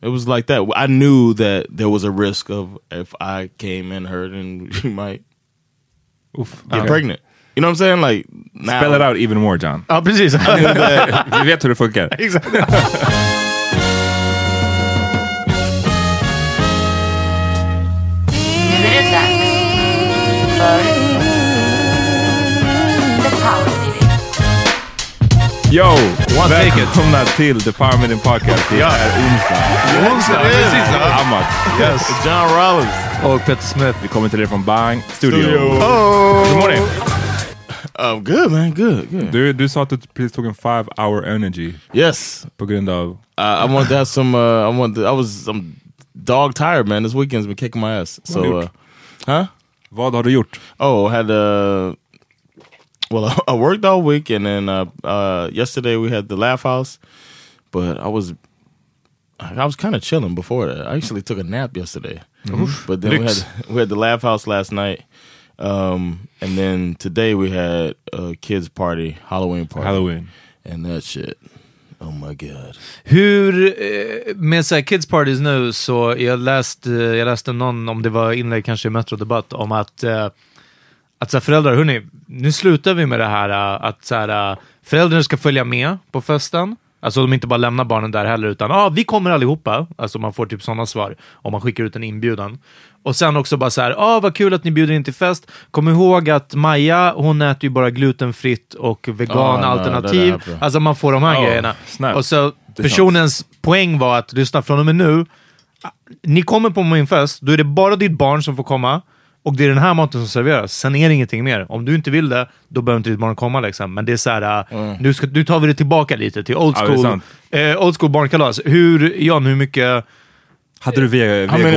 It was like that. I knew that there was a risk of if I came in her, then she might Uff, get pregnant. You know what I'm saying? Like now, Spell it out even more John. Oh, ja, precis. I knew that. Vi vet hur det funkar. Exakt. Nu är det dags för Yo! Välkomna till The Power Meeting Podcast. Det är onsdag. Onsdag, precis. Amat. Yes. John Rollins. Och Peter Smith. Vi kommer till er från Bang Studio. Studio. Good morning. Um, good man, good, good. Du, du sa att du precis tog en five hour energy Yes. på grund av... Uh, I want to have some. Uh, I want. To, I was. I'm dog tired, man. This weekend's been kicking my ass. So, What uh, huh? Vad har du gjort? Oh, had uh Well, I worked all week, and then uh, uh, yesterday we had the Laugh House, but I was. I was kind of chilling before that. I actually took a nap yesterday, but then we had we had the Laugh House last night, um, and then today we had a kids party, Halloween party, Halloween. and that shit. Oh my god! Hur, eh, med så kids parties nu, så jag läste, jag läste någon, om det var inlägg kanske i Metro Debatt, om att, eh, att så här, föräldrar, hörni, nu slutar vi med det här eh, att så här, eh, föräldrarna ska följa med på festen. Alltså de inte bara lämnar barnen där heller, utan ah, vi kommer allihopa. Alltså man får typ sådana svar om man skickar ut en inbjudan. Och sen också bara så här, ah, vad kul att ni bjuder in till fest. Kom ihåg att Maja, hon äter ju bara glutenfritt och veganalternativ. är bra. alltså man får de här Ja, grejerna. snällt. Och så personens poäng var att, lyssna, från och med nu, ni kommer på min fest, då är det bara ditt barn som får komma och det är den här maten som serveras. Sen är det ingenting mer. Om du inte vill det, då behöver inte ditt barn komma. Liksom. Men det är så här, äh, nu, ska, nu tar vi det tillbaka lite till old Ja, school, sant. eh, old school barnkalas. Hur, Jan, hur mycket... Hade du vego? Hade,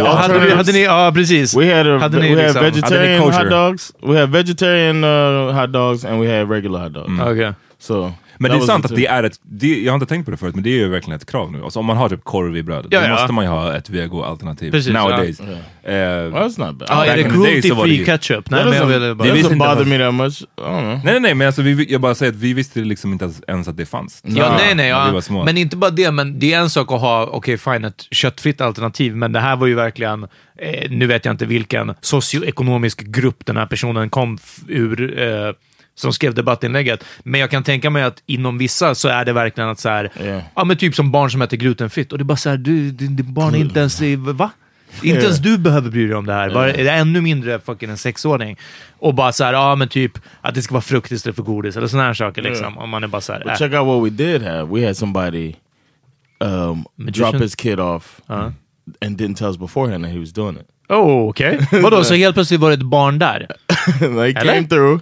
ni- hade ni, ja precis. We had a Hade ni we liksom- had vegetarian hot dogs. We had vegetarian uh, hot dogs and we had regular hot dogs. Okej. So Men that det är sant att det är ett, det, jag har inte tänkt på det förut, men det är ju verkligen ett krav nu. Alltså om man har typ korv i bröd, Ja, då ja. måste man ju ha ett vego-alternativ. Precis, Nowadays. Well, Eh, that's not bad. Ja, är det det cruelty-free ketchup? Nej, men jag ville bara... visste doesn't inte bother me that much. Nej, nej, nej, men alltså, vi, jag bara säger att vi visste liksom inte ens, att det fanns. Ja, nej, nej. Ja. Men inte bara det, men det är en sak att ha, okej fine, ett köttfritt alternativ, men det här var ju verkligen, eh, nu vet jag inte vilken socioekonomisk grupp den här personen kom ur, eh, som skrev debattinlägget. Men jag kan tänka mig att inom vissa så är det verkligen att så här, Yeah. ja men typ som barn som äter glutenfritt, och det är bara så här, du, din, din barn är inte ens, i- va? Inte ens du behöver bry dig om det här. Är det ännu mindre fucking en sexåring? Och bara så här, ja men typ att det ska vara frukt istället för godis, eller såna här saker liksom. Om man är bara så här, äh. check out what we did have. We had somebody um, Magician? drop his kid off Uh-huh. and didn't tell us beforehand that he was doing it. Oh, okej. Vadå, så helt plötsligt var det ett barn där? they came through.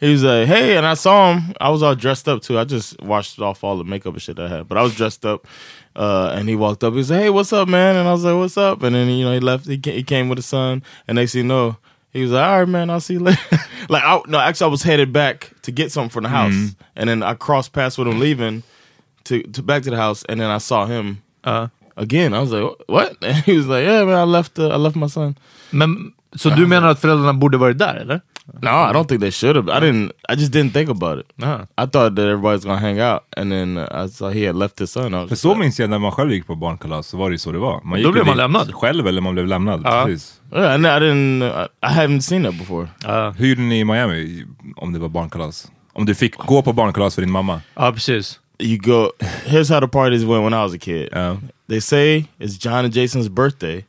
He was like, "Hey," and I saw him. I was all dressed up too. I just washed off all the makeup and shit I had, but I was dressed up. Uh, and he walked up. He said, "Hey, what's up, man?" And I was like, "What's up?" And then you know he left. He, he came with his son, and next thing you know, he was like, "All right, man, I'll see you later." like, I, no, actually, I was headed back to get something from the house, and then I crossed paths with him leaving to, to back to the house, and then I saw him Uh, again. I was like, "What?" And he was like, "Yeah, man, I left. Uh, I left my son." men, så du menar att föräldrarna borde varit där, eller? No, I don't think they should have. I didn't. I just didn't think about it. Uh-huh. I thought that everybody's gonna hang out, and then uh, I saw he had left his son. I was För just så like, minns jag när man själv gick på barnkalas, så var det ju så det var. Man Då gick blev ju man dit lämnad. Själv eller man blev lämnad. Ja. Precis. yeah, and I didn't. I, I haven't seen that before. Uh, Hur gjorde ni i Miami om det var barnkalas? Om du fick gå på barnkalas för din mamma? ja, precis. You go. Here's how the parties went when I was a kid. Ja. They say it's John and Jason's birthday.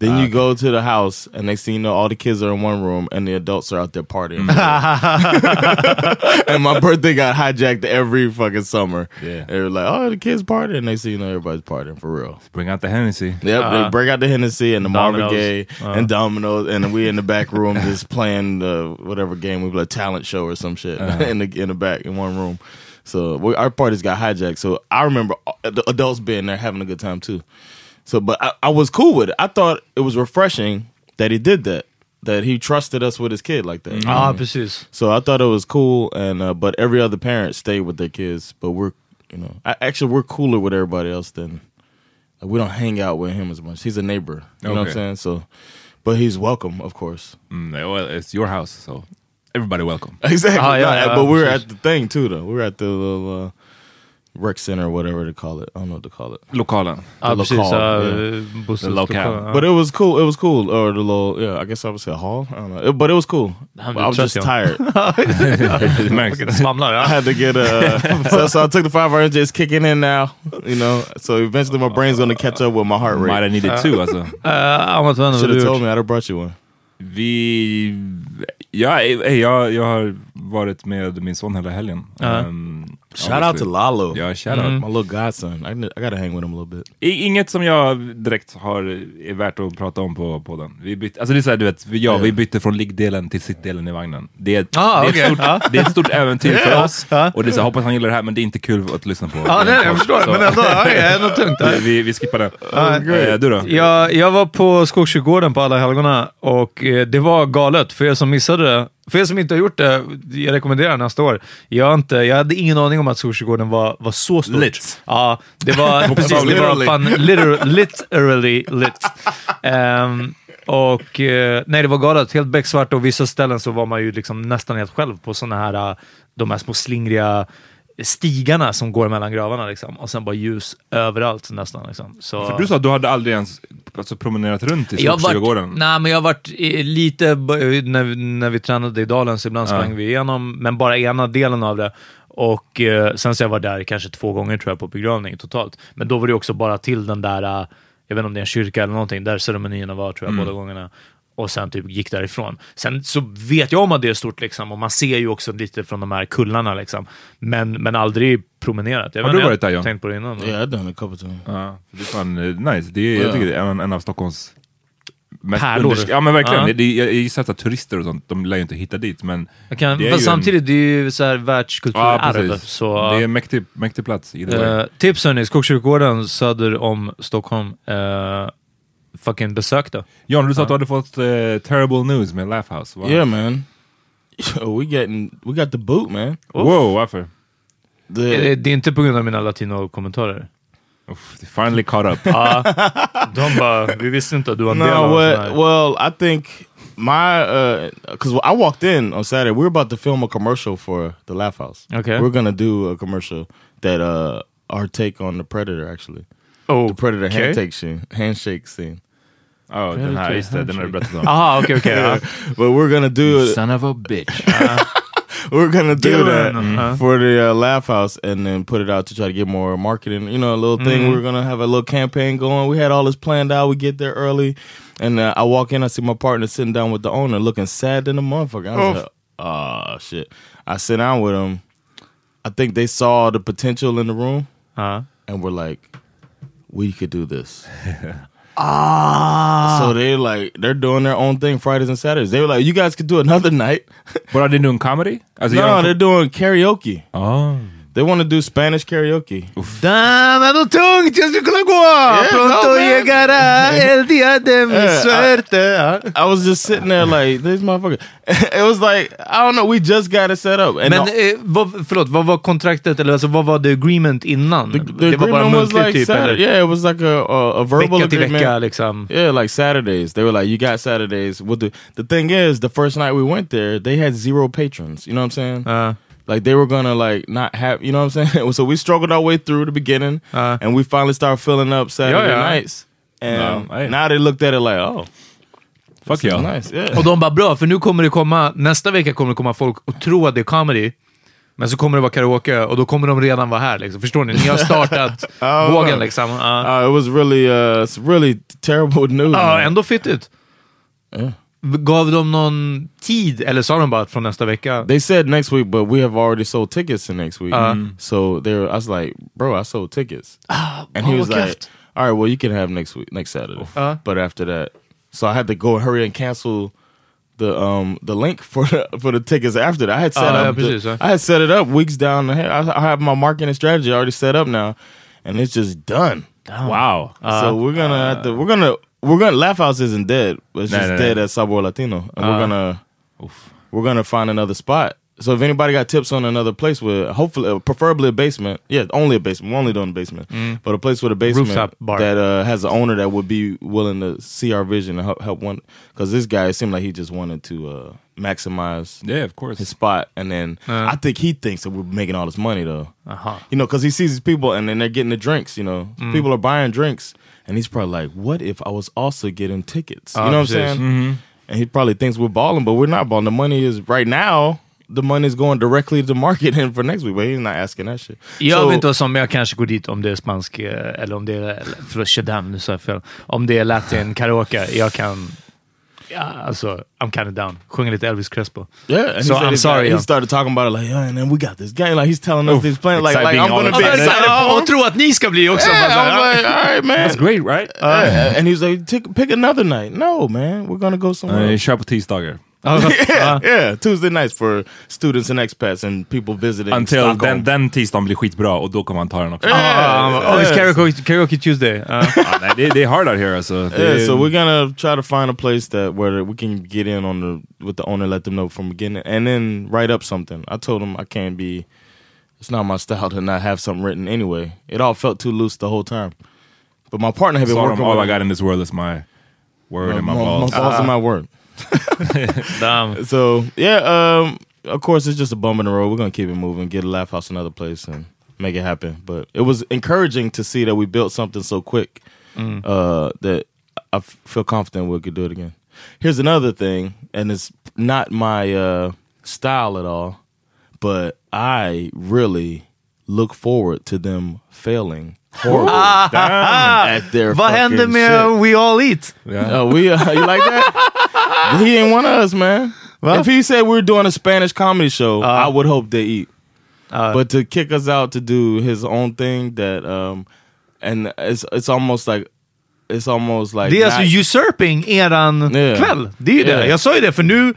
Then you go to the house, and next thing you know, all the kids are in one room, and the adults are out there partying. and my birthday got hijacked every fucking summer. Yeah. They were like, "Oh, the kids party," and next thing you know, everybody's partying for real. Bring out the Hennessy. Yep, Uh, they break out the Hennessy and the Marvin Dominoes. Gaye Uh. and Dominoes, and we in the back room just playing the whatever game we play, talent show or some shit in the in the back in one room. So we, our parties got hijacked. So I remember uh, the adults being there having a good time too. So, but I, I was cool with it. I thought it was refreshing that he did that. That he trusted us with his kid like that. Ja, precis. So I thought it was cool, and uh, but every other parent stayed with their kids. But we're, you know, I, actually we're cooler with everybody else than like, we don't hang out with him as much. He's a neighbor, you know what I'm Okay. saying? So, but he's welcome, of course. Mm, well, it's your house, so everybody welcome. Exactly. Ah, yeah, No, yeah, but we were precis. at the thing too, though. We were at the little uh, rec center or whatever they call it. I don't know what to call it. Lokalen. Ja, The precis. lokal, Ja, yeah. Busses The locale. lokal, ja. But it was cool. It was cool. Or the little, yeah, I guess I would say hall. I don't know. It- but it was cool. Damn, I was trust just tired. Märks. Svamlar, I had to get uh so, so I took the five hour energy. It's kicking in now, you know. So eventually my brain's gonna catch up with my heart rate. Might have needed two alltså. Uh, vad Should have told me. I'd have brought you one. Vi... Ja, eh, jag, jag har varit med min son hela helgen. Ja. Ehm, Shout out to Lalo, Ja, shout out. my little godson. I, I gotta hang with him a little bit. I- Inget som jag direkt har är värt att prata om på podden. Vi bytte, alltså det är så här, du vet, vi, ja, vi bytte från liggdelen till sittdelen i vagnen. Det är, Ah, det är, okej. ett, stort, det är ett stort äventyr för Ja, oss. Och det är så, här, hoppas han gillar det här, men det är inte kul att lyssna på. Ja, nej, jag förstår. Så- Men ändå, är ändå tungt. Vi, vi, skippar det. Ja, Eh, du då? Jag, jag var på Skogskyrkogården på alla helgona och eh, det var galet. För er som missade det, för er som inte har gjort det, jag rekommenderar nästa år. Jag, inte, jag hade ingen aning om att Skogskyrkogården var, var så stort. Lit. Ja, det var, precis, det var Literally. fan liter, literally lit. Ehm, och eh, nej, det var galet. Helt becksvart och vissa ställen så var man ju liksom nästan helt själv på såna här, de här små slingriga stigarna som går mellan gravarna liksom. Och sen bara ljus överallt nästan. Liksom. Så, För du sa att du hade aldrig ens alltså, promenerat runt i Skogsträdgården. nej, men jag har varit lite, när, när vi tränade i dalen så ibland sprang vi igenom, men bara ena delen av det. Och eh, sen så jag varit där kanske två gånger tror jag på begravning totalt. Men då var det också bara till den där, eh, jag vet inte om det är en kyrka eller någonting, där ceremonierna var tror jag båda gångerna. Och sen typ gick därifrån. Sen så vet jag om att det är stort liksom och man ser ju också lite från de här kullarna liksom. Men, men aldrig promenerat. Jag Har du varit där, John? tänkt på det innan. men- Yeah, I've done a couple times. Ja, det är fan eh, nice. Det är, Jag tycker det är en, en av Stockholms mest Pärlor. Ja men verkligen. Ja. Det, är- jag gissar att turister och sånt, de lär ju inte hitta dit. Men Jag kan, det är ju en- samtidigt, det är ju så här Ja, världskulturarv. precis. så, Det är en mäktig, mäktig plats. Eh, tips hörni, Skogskyrkogården söder om Stockholm. Eh, fucking besök då. John, du sa att du hade fått eh, terrible news med Laugh House. va? Yeah, man. Yo, we getting we got the boot, man. Wow, varför? The, Eh, Det är inte på grund av mina latino-kommentarer. Uff, they finally caught up. Ja, de bara, vi visste inte att du var en del av här. Well, I think my because I walked in on Saturday. We were about to film a commercial for the Laugh House. Okay. we're gonna do a commercial that uh our take on the Predator actually. Oh, The Predator okay. handshake scene. Handshake scene. Ja, den här, just det, den har du berättat om. Aha, okej, okej. ja. But we're gonna do it. Son of a bitch. We're gonna do Dylan, that uh-huh. for the uh, Laugh House and then put it out to try to get more marketing. You know, a little thing. Mm-hmm. We're gonna have a little campaign going. We had all this planned out. We get there early, and uh, I walk in. I see my partner sitting down with the owner, looking sad than a motherfucker. I was like, "Oh shit!" I sit down with him. I think they saw the potential in the room, Ja. And we're like, "We could do this." Ah. So they're like, they're doing their own thing Fridays and Saturdays. They were like, "You guys could do another night." But are they doing comedy? Alltså, no, they're doing karaoke. Oh. They want to do Spanish karaoke. Dame ändå tungt, jag skulle kunna gå! Pronto go, llegará el día de mi Yeah, I- suerte. Ja. I was just sitting there like, this motherfucker. it was like, I don't know, we just got it set up. And Men the, eh, vad, förlåt, vad var kontraktet, eller alltså, vad var the agreement innan? the, the det var bara agreement was muntligt like, typ, Saturday, yeah, it was like a, a, a verbal Vecka agreement. vecka liksom. Yeah, like Saturdays. They were like, you got Saturdays. We'll do. The thing is, the first night we went there, they had zero patrons. You know what I'm saying? Ja. Like they were gonna like not have, you know what I'm saying? so we struggled our way through the beginning, Uh. and we finally started filling up Saturday Yeah, yeah. nights. And No, now they looked at it like, oh, Fuck yeah. nice. Yeah. Och de bara bra, för nu kommer det komma, nästa vecka kommer det komma folk och tro att det är comedy. Men så kommer det vara karaoke och då kommer de redan vara här. Liksom. Förstår ni? Ni har startat Oh, vågen liksom. Ja, Uh, it was really, uh, it's really terrible news. Ja, man. ändå fittigt. Yeah. Gav de någon tid, eller sa de bara från nästa vecka? They said next week, but we have already sold tickets to next week. Uh. So there, I was like, bro, I sold tickets, and he oh, was what like, all right, well, you can have next week, next Saturday. Uh. But after that, so I had to go hurry and cancel the um the link for the, for the tickets after that. I had set yeah, up, the- precis, ja. I had set it up weeks down ahead. I, I have my marketing strategy already set up now, and it's just done. Wow. so we're gonna have to, we're gonna we're gonna Laugh House isn't dead, but it's No, just no, no. dead at Sabor Latino, and we're gonna we're gonna find another spot. So if anybody got tips on another place with hopefully, uh, preferably a basement, yeah, only a basement. We're only doing a basement, but a place with a basement Rooftop bar. that uh, has an owner that would be willing to see our vision and help, help one. Because this guy it seemed like he just wanted to uh, maximize Yeah, of course. his spot, and then Uh. I think he thinks that we're making all this money though. Aha. You know, because he sees these people and then they're getting the drinks. You know, Mm. people are buying drinks, and he's probably like, "What if I was also getting tickets?" You know what I'm saying? And he probably thinks we're balling, but we're not balling. The money is right now. The money is going directly to marketing for next week, but he's not asking that shit. Jag So- vet inte vad som, jag kanske går dit om det är spansk, eh, eller om det är, förlåt, Shadam, nu sa jag fel. Om det är latin karaoke, jag kan, alltså, I'm kind of down. Sjunga lite Elvis Crespo. Yeah, and So I'm sorry, He started talking about it like, yeah, and then we got this game. Like he's telling us these plans. Like, like exciting I'm gonna be excited. Och tro att ni ska bli också. Yeah, Bara så I was här, like, all right, man. That's great, right? Yeah. And he's like, "Take- pick another night. No, man, we're gonna go somewhere. Uh, kör på tisdagar. yeah, yeah, Tuesday nights for students and expats and people visiting Until Stockholm. den, den tisdagen blir skitbra och då kommer han ta den också. Ah, oh, it's karaoke, karaoke Tuesday. Ah. Ah, nej, det, det är hard out here alltså. Det, Yeah, so we're gonna try to find a place that where we can get in on the with the owner, let them know from the beginning, and then write up something. I told him I can't be. It's not my style to not have something written anyway. It all felt too loose the whole time. But my partner had been Sa de, working. all I with got in this world is my word and my my, balls. my balls and my word. Damn. So yeah, um, of course it's just a bump in the road. We're gonna keep it moving, get a laugh house another place, and make it happen. But it was encouraging to see that we built something so quick uh, that I f- feel confident we could do it again. Here's another thing, and it's not my uh, style at all, but I really look forward to them failing horribly at their Vad fucking händer med shit. We All Eat? Oh, we uh, you like that? he ain't one of us, man. If he said we were doing a Spanish comedy show, I would hope they eat. but to kick us out to do his own thing, that um, and it's it's almost like it's almost like Det är alltså usurping eran Yeah. kväll. Det är ju det. Yeah. Jag sa ju det, för nu...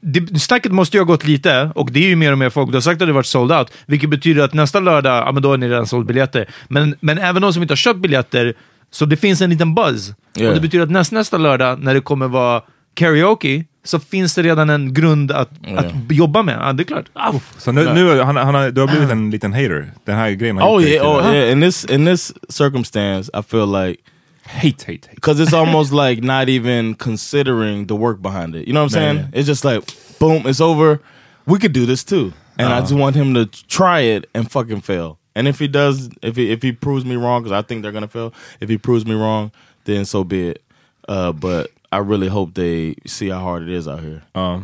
Det, snacket måste ju ha gått lite, och det är ju mer och mer folk. Du har sagt att det varit sold out, vilket betyder att nästa lördag, ja men då har ni redan sålt biljetter. Men, men även de som inte har köpt biljetter, Så det finns en liten buzz. Yeah. Och det betyder att näst, nästa lördag, när det kommer vara karaoke, så finns det redan en grund att, att jobba med. Ja, det är klart. Ah, Så nu, nu han, han har, du har blivit en liten hater. Den här grejen har Oh yeah, oh en- yeah. In this in this circumstance, I feel like Hate, hate, hate. because it's almost like not even considering the work behind it. You know what I'm Yeah, saying? It's just like boom, it's over. We could do this too, and I just want him to try it and fucking fail. And if he does, if he if he proves me wrong, because I think they're gonna fail. If he proves me wrong, then so be it. Uh, but I really hope they see how hard it is out here. Ja.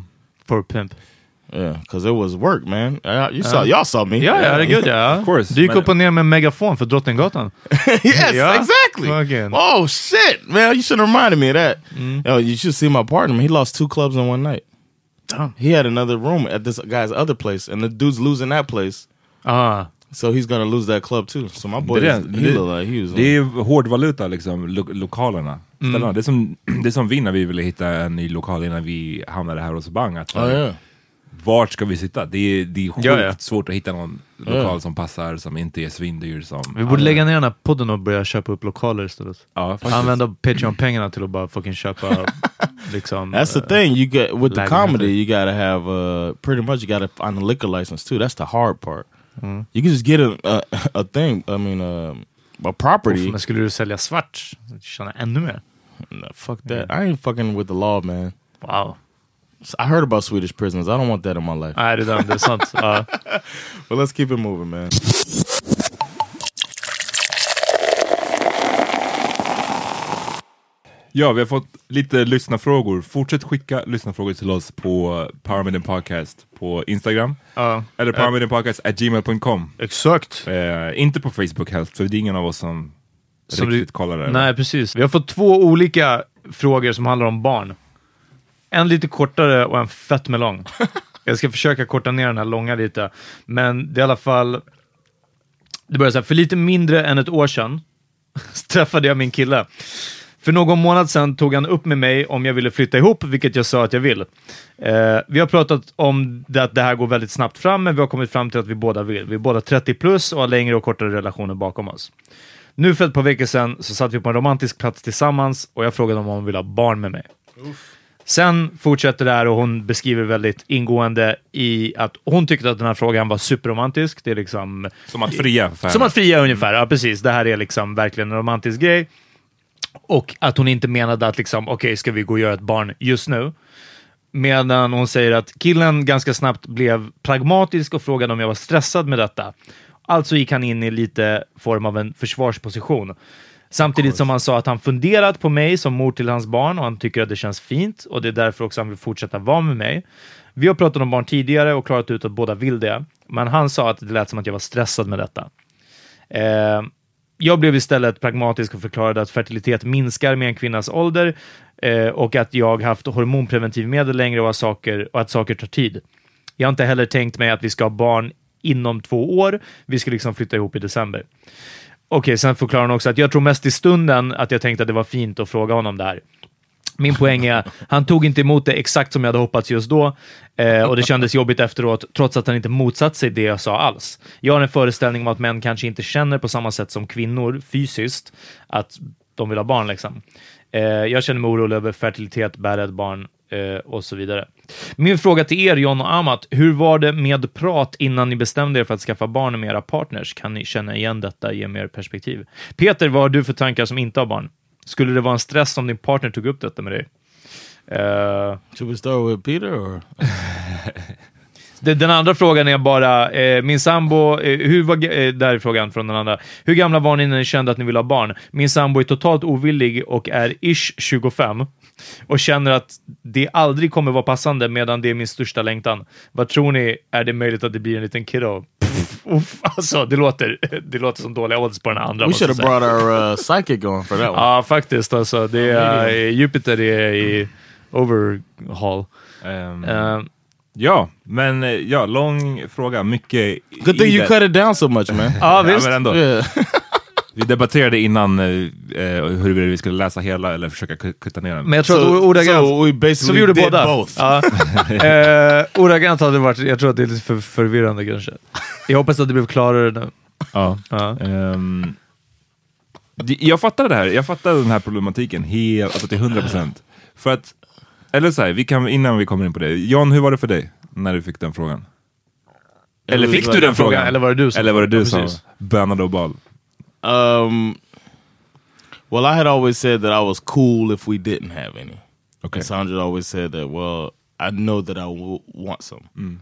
For pimp. Yeah, because it was work, man. Uh, you saw, y'all saw me. Ja, ja, herregud ja. Of course. Du gick Men- upp och ner med megafon för Drottninggatan. yes, Yeah. exactly. Fucking. Oh shit, man! You should have reminded me of that. Yo, you should see my partner. Man. He lost two clubs in one night. He had another room at this guy's other place, and the dude's losing that place, Ah. So he's gonna lose that club too. So my boy, Det är, is- det, he like he was. det är hårdvaluta liksom, lo lokalerna. Ställena. Det, är som, det är som vi när vi ville hitta en ny lokal innan vi hamnade här hos Bang. Att, oh yeah, Vart ska vi sitta? Det är, det är sjukt Ja, ja. svårt att hitta någon lokal som passar, som inte är svindyr. Som, Vi borde lägga ner den här podden och börja köpa upp lokaler istället. Ja. Använda Patreon-pengarna till att bara fucking köpa liksom... that's the eh, thing. You get with the comedy, you gotta have uh, pretty much you gotta find a liquor license too. That's the hard part. You can just get a a, a thing. I mean, um, a property. Men skulle du sälja svart, tjäna ännu mer. No, fuck that. I ain't fucking with the law, man. Wow. I heard about Swedish prisons. I don't want that in my life. Nej, det är, sant. Ja. But let's keep it moving, man. Ja, vi har fått lite lyssnarfrågor. Fortsätt skicka lyssnarfrågor till oss på Powermidden Podcast på Instagram. Ja. Eller powermiddenpodcast.gmail.com. Exakt. Eh, inte på Facebook helst, för det är ingen av oss som, Som riktigt du- kollar det. Nej, precis. Vi har fått två olika frågor som handlar om barn. En lite kortare och en fett med lång. Jag ska försöka korta ner den här långa lite, men det är i alla fall... Det börjar så här, för lite mindre än ett år sedan träffade jag min kille. För någon månad sedan tog han upp med mig om jag ville flytta ihop, vilket jag sa att jag vill. Eh, vi har pratat om det, att det här går väldigt snabbt fram, men vi har kommit fram till att vi båda vill. Vi är båda 30 plus och har längre och kortare relationer bakom oss. Nu för ett par veckor sedan så satt vi på en romantisk plats tillsammans och jag frågade om hon ville ha barn med mig. Sen fortsätter det här och hon beskriver väldigt ingående i att hon tyckte att den här frågan var superromantisk. Det är liksom... Som att fria Som att fria ungefär, ja precis. Det här är liksom verkligen en romantisk grej. Och att hon inte menade att liksom, okej, ska vi gå och göra ett barn just nu? Medan hon säger att killen ganska snabbt blev pragmatisk och frågade om jag var stressad med detta. Alltså gick han in i lite form av en försvarsposition. Samtidigt som han sa att han funderat på mig som mor till hans barn och han tycker att det känns fint och det är därför också han vill fortsätta vara med mig. Vi har pratat om barn tidigare och klarat ut att båda vill det, men han sa att det lät som att jag var stressad med detta. Eh, jag blev istället pragmatisk och förklarade att fertilitet minskar med en kvinnas ålder eh, och att jag haft hormonpreventivmedel längre och att, saker, och att saker tar tid. Jag har inte heller tänkt mig att vi ska ha barn inom två år. Vi ska liksom flytta ihop i december. Okej, sen förklarar hon också att jag tror mest i stunden att jag tänkte att det var fint att fråga honom det här. Min poäng är, han tog inte emot det exakt som jag hade hoppats just då eh, och det kändes jobbigt efteråt, trots att han inte motsatt sig det jag sa alls. Jag har en föreställning om att män kanske inte känner på samma sätt som kvinnor fysiskt, att de vill ha barn. Liksom. Eh, jag känner mig orolig över fertilitet, bära ett barn eh, och så vidare. Min fråga till er, John och Amat, hur var det med prat innan ni bestämde er för att skaffa barn med era partners? Kan ni känna igen detta, ge mer perspektiv? Peter, vad har du för tankar som inte har barn? Skulle det vara en stress om din partner tog upp detta med dig? Eh, Should we start with Peter or? den andra frågan är bara, eh, min sambo, eh, hur var, eh, där är frågan från den andra. Hur gamla var ni när ni kände att ni ville ha barn? Min sambo är totalt ovillig och är ish 25 och känner att det aldrig kommer vara passande medan det är min största längtan. Vad tror ni, är det möjligt att det blir en liten kiddo? Uff, alltså, det låter, det låter som dåliga odds på den andra. We should have brought our uh, psychic going for that one. Ja, faktiskt. Alltså, det är, eh, Jupiter är i overhaul. Ehm, Eh, Ja, men eh, ja, lång fråga. Mycket Good thing you cut it down so much, man. Ja, visst. men ändå. yeah. Vi debatterade innan eh, eh, huruvida vi skulle läsa hela eller försöka ku- kutta ner den. Men jag tror So- att ordagrant... so we basically Så vi gjorde did båda. both. Ja. eh, ordagrant hade det varit... Jag tror att det är lite för förvirrande kanske. Jag hoppas att det blev klarare nu. Ja. Ja. Det- Jag fattar det här, jag fattar den här problematiken helt, alltså till 100%. För att, eller så här, vi kan, innan vi kommer in på det. John, hur var det för dig när du fick den frågan? Eller fick du den frågan? Eller var det du som- Eller var det du Ja, som bönade och bal? Um, well, I had always said that I was cool if we didn't have any. Okay. And Sandra always said that. Well, I know that I will want some. Mm.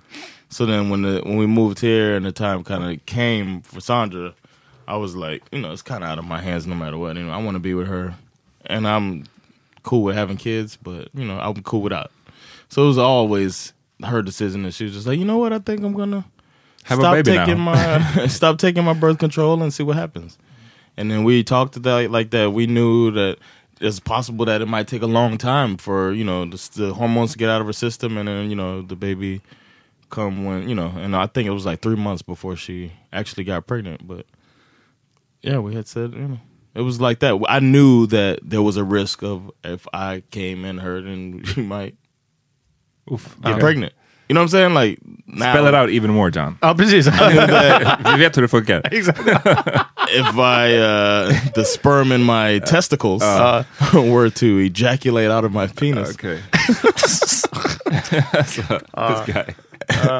So then, when the when we moved here and the time kind of came for Sandra, I was like, you know, it's kind of out of my hands no matter what. You know, I want to be with her, and I'm cool with having kids, but you know, I'm cool without. So it was always her decision, and she was just like, you know what, I think I'm gonna Have a stop baby taking now. my stop taking my birth control and see what happens. And then we talked about it like that. We knew that it's possible that it might take a long time for you know the, the hormones to get out of her system, and then you know the baby come when you know. And I think it was like three months before she actually got pregnant. But yeah, we had said you know it was like that. I knew that there was a risk of if I came in her, then she might Uff, get okej. pregnant. You know what I'm saying? Like now, Spell it out even more John. Ja, precis. Vi vet hur det funkar. if I uh, the sperm in my testicles uh, were to ejaculate out of my penis, Okej. Så, this guy.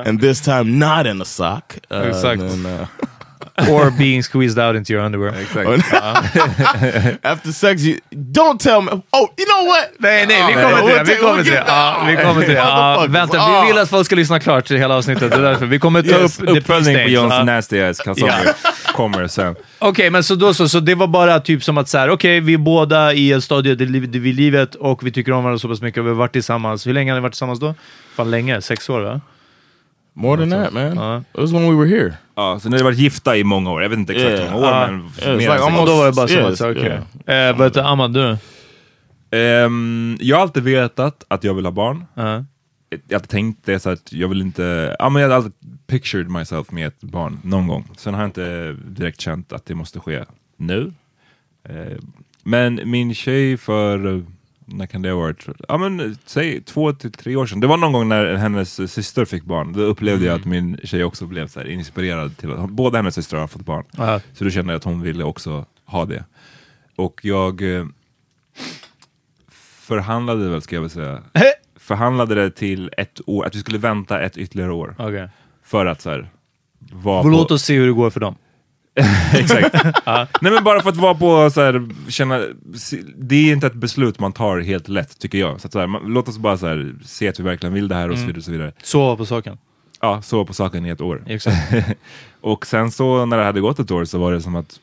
and this time not in a sock, uh, Exakt. Or being squeezed out into your underwear. Exakt. after sex, you don't tell me. Oh, you know what? Nej, nej, vi Oh, kommer till det. Vi kommer till det. Ja, vi kommer till det. Ja, vänta, Ah. vi vill att folk ska lyssna klart till hela avsnittet. Det är därför. Vi kommer ta Yes, upp Uppföljning på. Johns nasty ass kalsonger kommer sen. Okej, men så då så. Så det var bara typ som att så här, okej, vi är båda i ett stadie i livet och vi tycker om varandra så pass mycket och vi har varit tillsammans. Hur länge har ni varit tillsammans då? Fan länge, sex år va? More than that, man. Uh. It was when we were here. Ja, så ni har varit gifta i många år. Jag vet inte exakt hur Yeah. många år, men it's mer like almost- då var det bara som Yes, okej. yeah. Eh, but Ahmad, du? Ehm, jag har alltid vetat att jag vill ha barn. Ja. Jag har tänkt det så att jag vill inte, ja men jag har alltid pictured myself med ett barn någon gång. Sen har jag inte direkt känt att det måste ske nu. Eh, men min tjej för, när kan det ha varit? Ja men säg två till tre år sedan. Det var någon gång när hennes syster fick barn. Då upplevde jag att min tjej också blev så inspirerad till att, båda hennes systrar har fått barn. Ja. Så då kände jag att hon ville också ha det. Och jag eh, förhandlade väl, ska jag väl säga, förhandlade det till ett år, att vi skulle vänta ett ytterligare år. Okej. För att så här, vara Låt oss se hur det går för dem. Exakt. Nej men bara för att vara på så här, känna, det är inte ett beslut man tar helt lätt tycker jag. Så att så här, man, låt oss bara så här, se att vi verkligen vill det här och så vidare. Och så vidare. Sova på saken. Ja, så på saken i ett år. Exakt. och sen så när det hade gått ett år så var det som att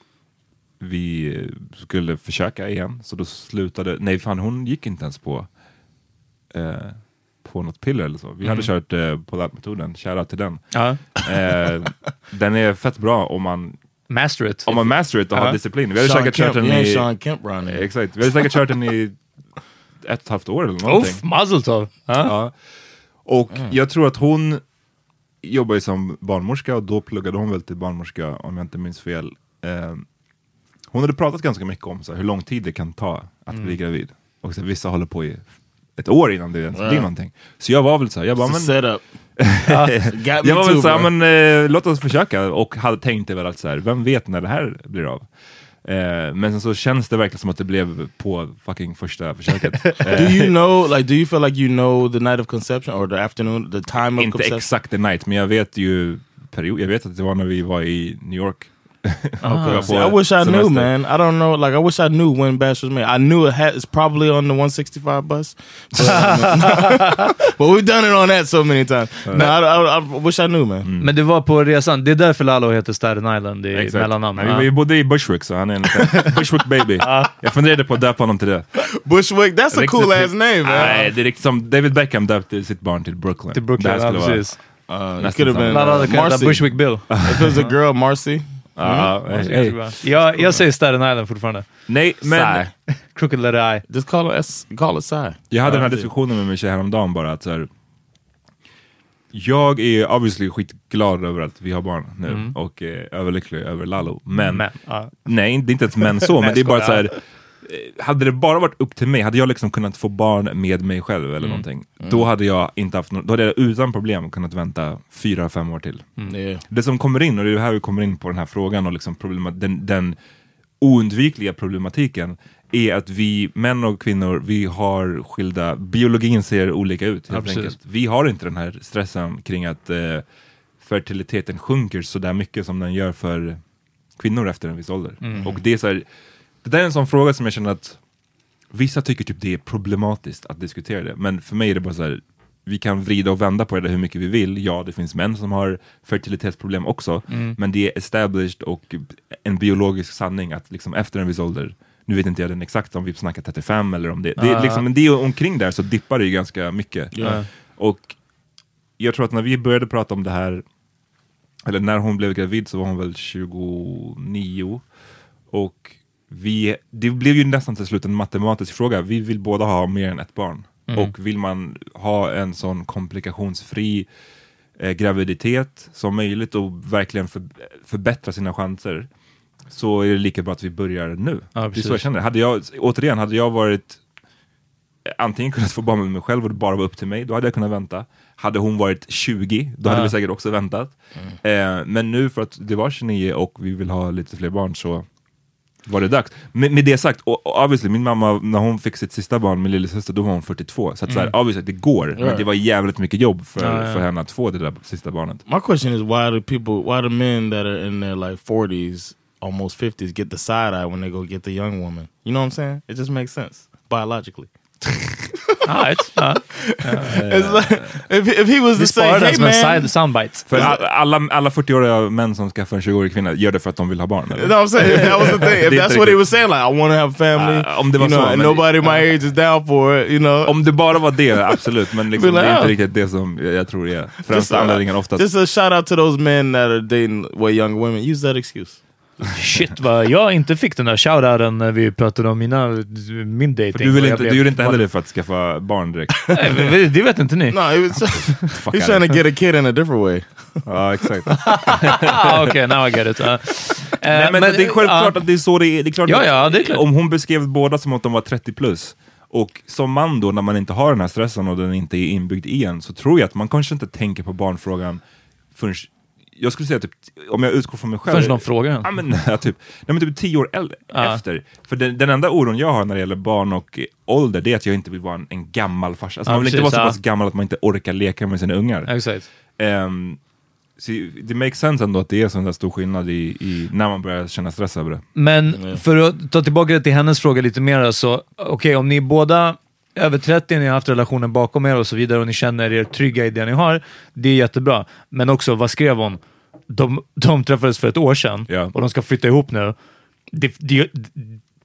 vi skulle försöka igen. Så då slutade, nej fan hon gick inte ens på eh, på något piller eller så. Vi hade kört eh, på metoden, shoutout till den. Ja. Eh, den är fett bra om man, Master it. om man master it och Ja. har disciplin. Vi hade Sean säkert Kemp, kört den i... Sean Kemp here. Exakt, vi hade säkert kört den i ett och ett halvt år eller någonting. Uff, mazel tov. Ja. Ja. Och jag tror att hon jobbar ju som barnmorska och då pluggade hon väl till barnmorska om jag inte minns fel. Eh, hon hade pratat ganska mycket om så här, hur lång tid det kan ta att bli gravid. Och så, vissa håller på i ett år innan det ens blir Ja. någonting. Så jag var väl så här, jag bara, men, jag var väl så här, bro. men eh, låt oss försöka. Och hade tänkt det väl att så här, vem vet när det här blir av? Eh, men sen så känns det verkligen som att det blev på fucking första försöket. Eh, Do you know, like, do you feel like you know the night of conception or the afternoon, the time of Inte conception? exakt the night, men jag vet ju period. Jag vet att det var när vi var i New York. Okay. på See, I wish I knew, man. I don't know. Like, I wish I knew when Bash was made. I knew it had, it's probably on the 165 bus, but, but we've done it on that so many times. No, I, I, I wish I knew, man. Men det var på resan. Det är därför Lalo heter Staten Island i Exakt. mellannamn. Vi, vi bodde i Bushwick, så han är en Bushwick baby. Jag funderade på att döpa honom till det. Bushwick, that's a Riktigt- cool ass name, man. Nej, det är riktigt som David Beckham döpte sitt barn till Brooklyn. Till Brooklyn, Det här ja precis. Uh, it could have been samma. Lalo hade uh, Marcy. Bushwick Bill. If it was a girl, Marcy. Ja, ja. Jag, jag säger Staten Island fortfarande. Nej, men Sai. Crooked letter I. Just call it, S- call it Sai. jag hade den här diskussionen med min tjej häromdagen bara att så här, Jag är obviously skitglad över att vi har barn nu och eh, överlycklig över Lalo. Men, Men, ja. nej, det är inte ens men så, men det är bara så här. Eh, Hade det bara varit upp till mig, hade jag liksom kunnat få barn med mig själv eller någonting, då hade jag inte haft no- då hade jag utan problem kunnat vänta fyra, fem år till. Yeah. Det som kommer in, och det är här vi kommer in på den här frågan och liksom problemet, den, den oundvikliga problematiken är att vi män och kvinnor, vi har skilda, biologin ser olika ut helt Absolut. enkelt. Vi har inte den här stressen kring att eh, fertiliteten sjunker så där mycket som den gör för kvinnor efter en viss ålder. Mm. Och det är så här, det där är en sån fråga som jag känner att vissa tycker typ det är problematiskt att diskutera det, men för mig är det bara så här, vi kan vrida och vända på det hur mycket vi vill. Ja, det finns män som har fertilitetsproblem också, Mm. men det är established och en biologisk sanning att liksom efter en viss ålder, nu vet inte jag den exakt om vi snackar 35 eller om det, det, är liksom, men det är omkring där så dippar det ju ganska mycket. Ja. Och jag tror att när vi började prata om det här, eller när hon blev gravid så var hon väl 29 och vi, det blev ju nästan till slut en matematisk fråga. Vi vill båda ha mer än ett barn. Mm. Och vill man ha en sån komplikationsfri eh, graviditet som möjligt och verkligen för, förbättra sina chanser så är det lika bra att vi börjar nu. Ja, det är så jag känner. Hade jag, återigen, hade jag varit eh, antingen kunnat få barn med mig själv och det bara var upp till mig, då hade jag kunnat vänta. Hade hon varit 20, då hade Ja. vi säkert också väntat. Eh, men nu för att det var 29 och vi vill ha lite fler barn så var det dags. Med, med det sagt, och, och obviously, min mamma när hon fick sitt sista barn, min lillasyster, då var hon 42. Så att så här, Mm. obviously, det går, men Right. det var jävligt mycket jobb för, ja. för henne att få det där sista barnet. My question is why do people, why do men that are in their like 40s, almost 50s get the side eye when they go get the young woman? You know what I'm saying? It just makes sense biologically. Ja. It's like, if, if he was Vi to say, sparar det hey som en man, side soundbite. För all, alla, alla 40-åriga män som skaffar en 20-årig kvinna gör det för att de vill ha barn. eller? You know what I'm saying? That was the thing. If Det är that's inte what he riktigt- was saying, like I want to have a family. Ah, om det var you know, så, and men- nobody my age is down for it. You know, Om det bara var det, absolut. Men liksom, det är inte riktigt det som jag, jag tror är främsta uh, anledningen oftast. Just a shout out to those men that are dating way younger women. Use that excuse. Shit vad jag inte fick den där shoutouten när vi pratade om mina, min dating. För du, vill inte, du gjorde inte heller det för att skaffa barn direkt. Nej, det- vet inte ni. No, he was, he's trying to get a kid in a different way. Ja, exakt. Ah, Okej, now I get it. Uh, Nej, men, det är självklart att det är så det är. det är klart Ja, ja, det är klart. Om hon beskrev båda som att de var 30 plus, och som man då, när man inte har den här stressen och den inte är inbyggd i en, så tror jag att man kanske inte tänker på barnfrågan förrän, jag skulle säga typ, om jag utgår från mig själv. Förrän någon frågar en. Ja, men, ja, typ, nej, men typ tio år äldre, Ja. efter. För den, den enda oron jag har när det gäller barn och ålder, det är att jag inte vill vara en, en gammal farsa. Alltså, Ja, man vill inte precis, vara så pass gammal att man inte orkar leka med sina ungar. Exakt. Ehm, så det makes sense ändå att det är sån där stor skillnad i, i när man börjar känna stress över det. Men för att ta tillbaka det till hennes fråga lite mer så, okej om ni är båda över 30, ni har haft relationen bakom er och så vidare och ni känner er trygga i det ni har, det är jättebra. Men också, vad skrev hon? De, de träffades för ett år sedan och de ska flytta ihop nu. Det, det,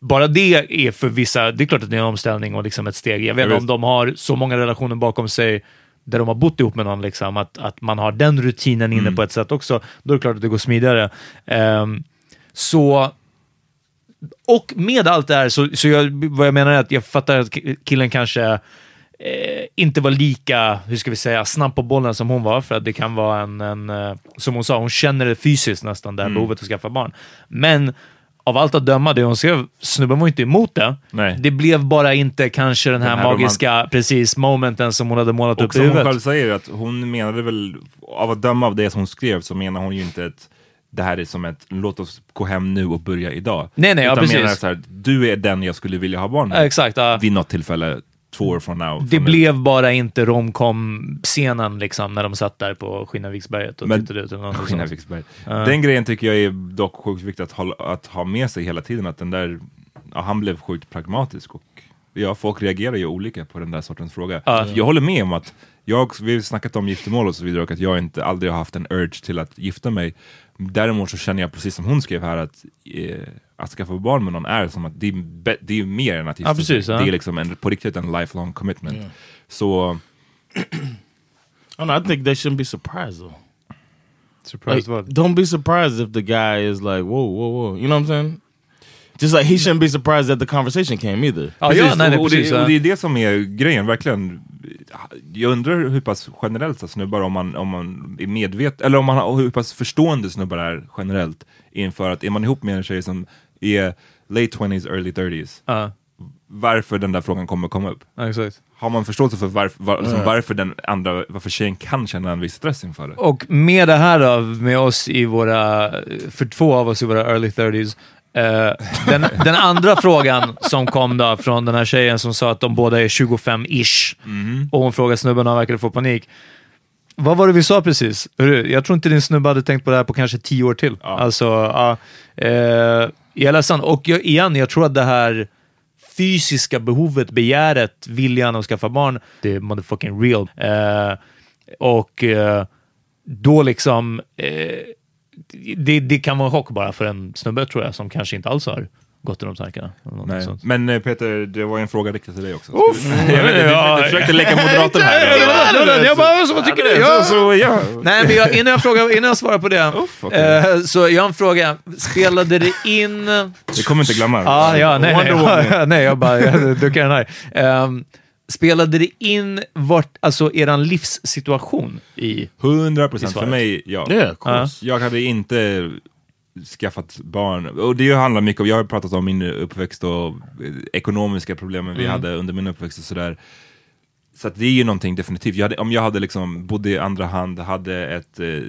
bara det är för vissa, det är klart att det är en omställning och liksom ett steg. Jag vet inte om de har så många relationer bakom sig där de har bott ihop med någon, liksom, att, att man har den rutinen inne Mm. på ett sätt också. Då är det klart att det går smidigare. Ehm, så och med allt det här, så, så jag, vad jag menar är att jag fattar att ki- killen kanske eh, inte var lika, hur ska vi säga, snabb på bollen som hon var, för att det kan vara en, en eh, som hon sa, hon känner det fysiskt nästan, det här Mm. behovet att skaffa barn. Men av allt att döma, det hon skrev, snubben var inte emot det. Nej. Det blev bara inte kanske den här, Den här magiska, precis, momenten som hon hade målat Och upp i som hon huvudet. själv säger, att hon menade väl, av att döma av det som hon skrev, så menar hon ju inte att det här är som ett låt oss gå hem nu och börja idag. Nej, nej, ja, Utan precis. menar så här, du är den jag skulle vilja ha barn med. Ja, exakt, ja. Vid något tillfälle, två år från now. Det blev bara inte romcom-scenen liksom, när de satt där på Skinnarviksberget och Men- tittade ut. Eller något sånt. Skinnarviksberg. Ja. Den grejen tycker jag är dock sjukt viktigt att ha, att ha med sig hela tiden, att den där, ja, han blev sjukt pragmatisk och ja, folk reagerar ju olika på den där sortens fråga. Ja. Jag håller med om att, jag, vi har snackat om giftermål och så vidare och att jag inte aldrig har haft en urge till att gifta mig. Däremot så känner jag precis som hon skrev här att eh, att skaffa barn med någon är som att det är, det är mer än att gifta Ja, precis, sig. ja. Det är liksom en, på riktigt en lifelong commitment. Ja. Så I don't know. I think they shouldn't be surprised though. Surprised Like, what? Don't be surprised if the guy is like, whoa, whoa, whoa. You know what I'm saying? Just like he shouldn't be surprised that the conversation came either. Precis, nej, nej, och, och, precis, det, ja. och det är det som är grejen, verkligen. Jag undrar hur pass generellt så snubbar, om man, om man är medveten, eller om man har, hur pass förstående snubbar är generellt inför att är man ihop med en tjej som är late 20s, early 30s, Ja. varför den där frågan kommer komma upp. Exakt. Har man förståelse för varför, var, liksom, Mm. varför den andra, varför tjejen kan känna en viss stress inför det? Och med det här då, med oss i våra, för två av oss i våra early 30s, Eh, den, den andra frågan som kom då från den här tjejen som sa att de båda är 25-ish och hon frågade snubben och han verkade få panik. Vad var det vi sa precis? Jag tror inte din snubbe hade tänkt på det här på kanske tio år till. Alltså, ja. eh, jag är ledsen. Och jag, igen, jag tror att det här fysiska behovet, begäret, viljan att skaffa barn, det är motherfucking real. Eh, och eh, då liksom, eh, det, det kan vara en chock bara för en snubbe tror jag, som kanske inte alls har gått i de tankarna. Men eh, Peter, det var en fråga riktad till dig också. Uff. jag vet, inte, Ja. du försökte leka moderator här. Jag bara, så vad tycker du? Ja. Så, så, ja. Nej, men jag, innan, jag frågar, innan jag svarar på det, okej. eh, så jag har en fråga. Spelade det in... Det kommer inte glömma. Ja, ja, nej, nej, nej, jag bara jag duckar den här. Ehm, spelade det in vart, alltså eran livssituation i... 100 procent. För mig, ja. Yeah, of course. Jag hade inte skaffat barn. Och det handlar mycket om, jag har pratat om min uppväxt och eh, ekonomiska problemen vi Mm. hade under min uppväxt och sådär. Så att det är ju någonting definitivt. Jag hade, om jag hade liksom bodde i andra hand, hade ett, eh,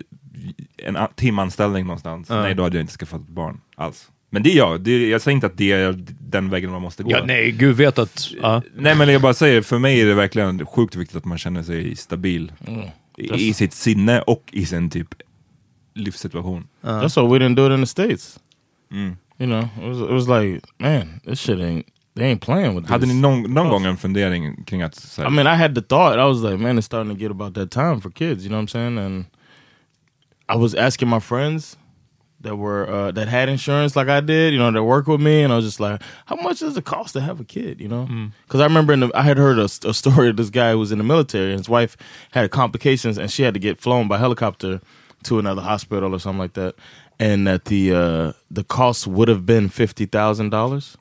en timanställning någonstans, Ja. nej då hade jag inte skaffat barn alls. Men det är jag, det är, jag säger inte att det är den vägen man måste gå. Ja, nej, gud vet att... Ja. Nej men jag bara säger, för mig är det verkligen sjukt viktigt att man känner sig stabil Mm. i, i sitt sinne och i sin typ livssituation. That's why we didn't do it in the states. Mm. You know, it was, it was like, man, this shit ain't. They ain't playing with Hade this. ni någon, någon gång en fundering kring att så här, I mean, I had the thought. I was like, man, it's starting to get about that time for kids. You know what I'm saying? And I was asking my friends that were uh, that had insurance like I did. You know, that worked with me, and I was just like, how much does it cost to have a kid? You know, because I remember in the, I had heard a, a story of this guy who was in the military, and his wife had complications, and she had to get flown by helicopter to another hospital or something like that, and that the uh, the cost would have been fifty thousand dollars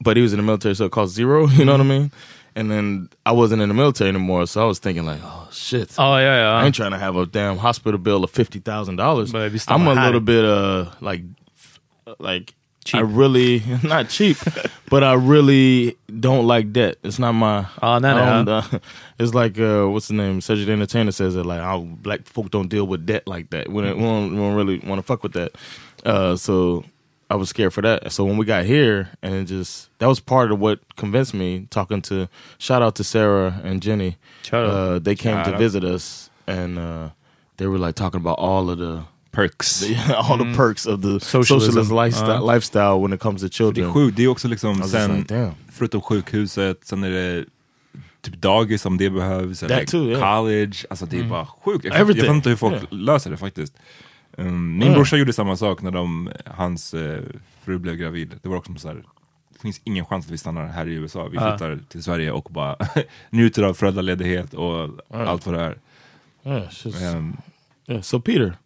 but he was in the military, so it cost zero. You know what I mean? And then I wasn't in the military anymore, so I was thinking like, oh shit. Oh yeah, ja. I ain't trying to have a damn hospital bill of fifty thousand dollars. I'm a här- little bit uh like like Cheap. I really not cheap, but I really don't like debt. It's not my. Ah, no, no. uh, it's like uh, what's the name? Cedric the Entertainer says it like, oh, black folk don't deal with debt like that. We don't, we don't, we don't really want to fuck with that. Uh, so I was scared for that. So when we got here, and it just that was part of what convinced me. Talking to shout out to Sarah and Jenny. Uh, they came Shout to out. visit us, and uh, they were like talking about all of the perks. all the perks of the Socialism. socialist lifestyle, Uh. lifestyle when it comes to Det children. är sjukt, det är också liksom I was just sen, like, förutom sjukhuset, sen är det typ dagis om det behövs, eller That too, yeah. college, alltså det är bara sjukt. Jag, jag Everything. fattar inte hur folk Yeah. löser det faktiskt. Um, min Yeah. brorsa gjorde samma sak när de, hans eh, fru blev gravid. Det var också så här, det finns ingen chans att vi stannar här i USA. Vi flyttar till Sverige och bara njuter av föräldraledighet och allt vad det är. Yeah, yeah. So Peter,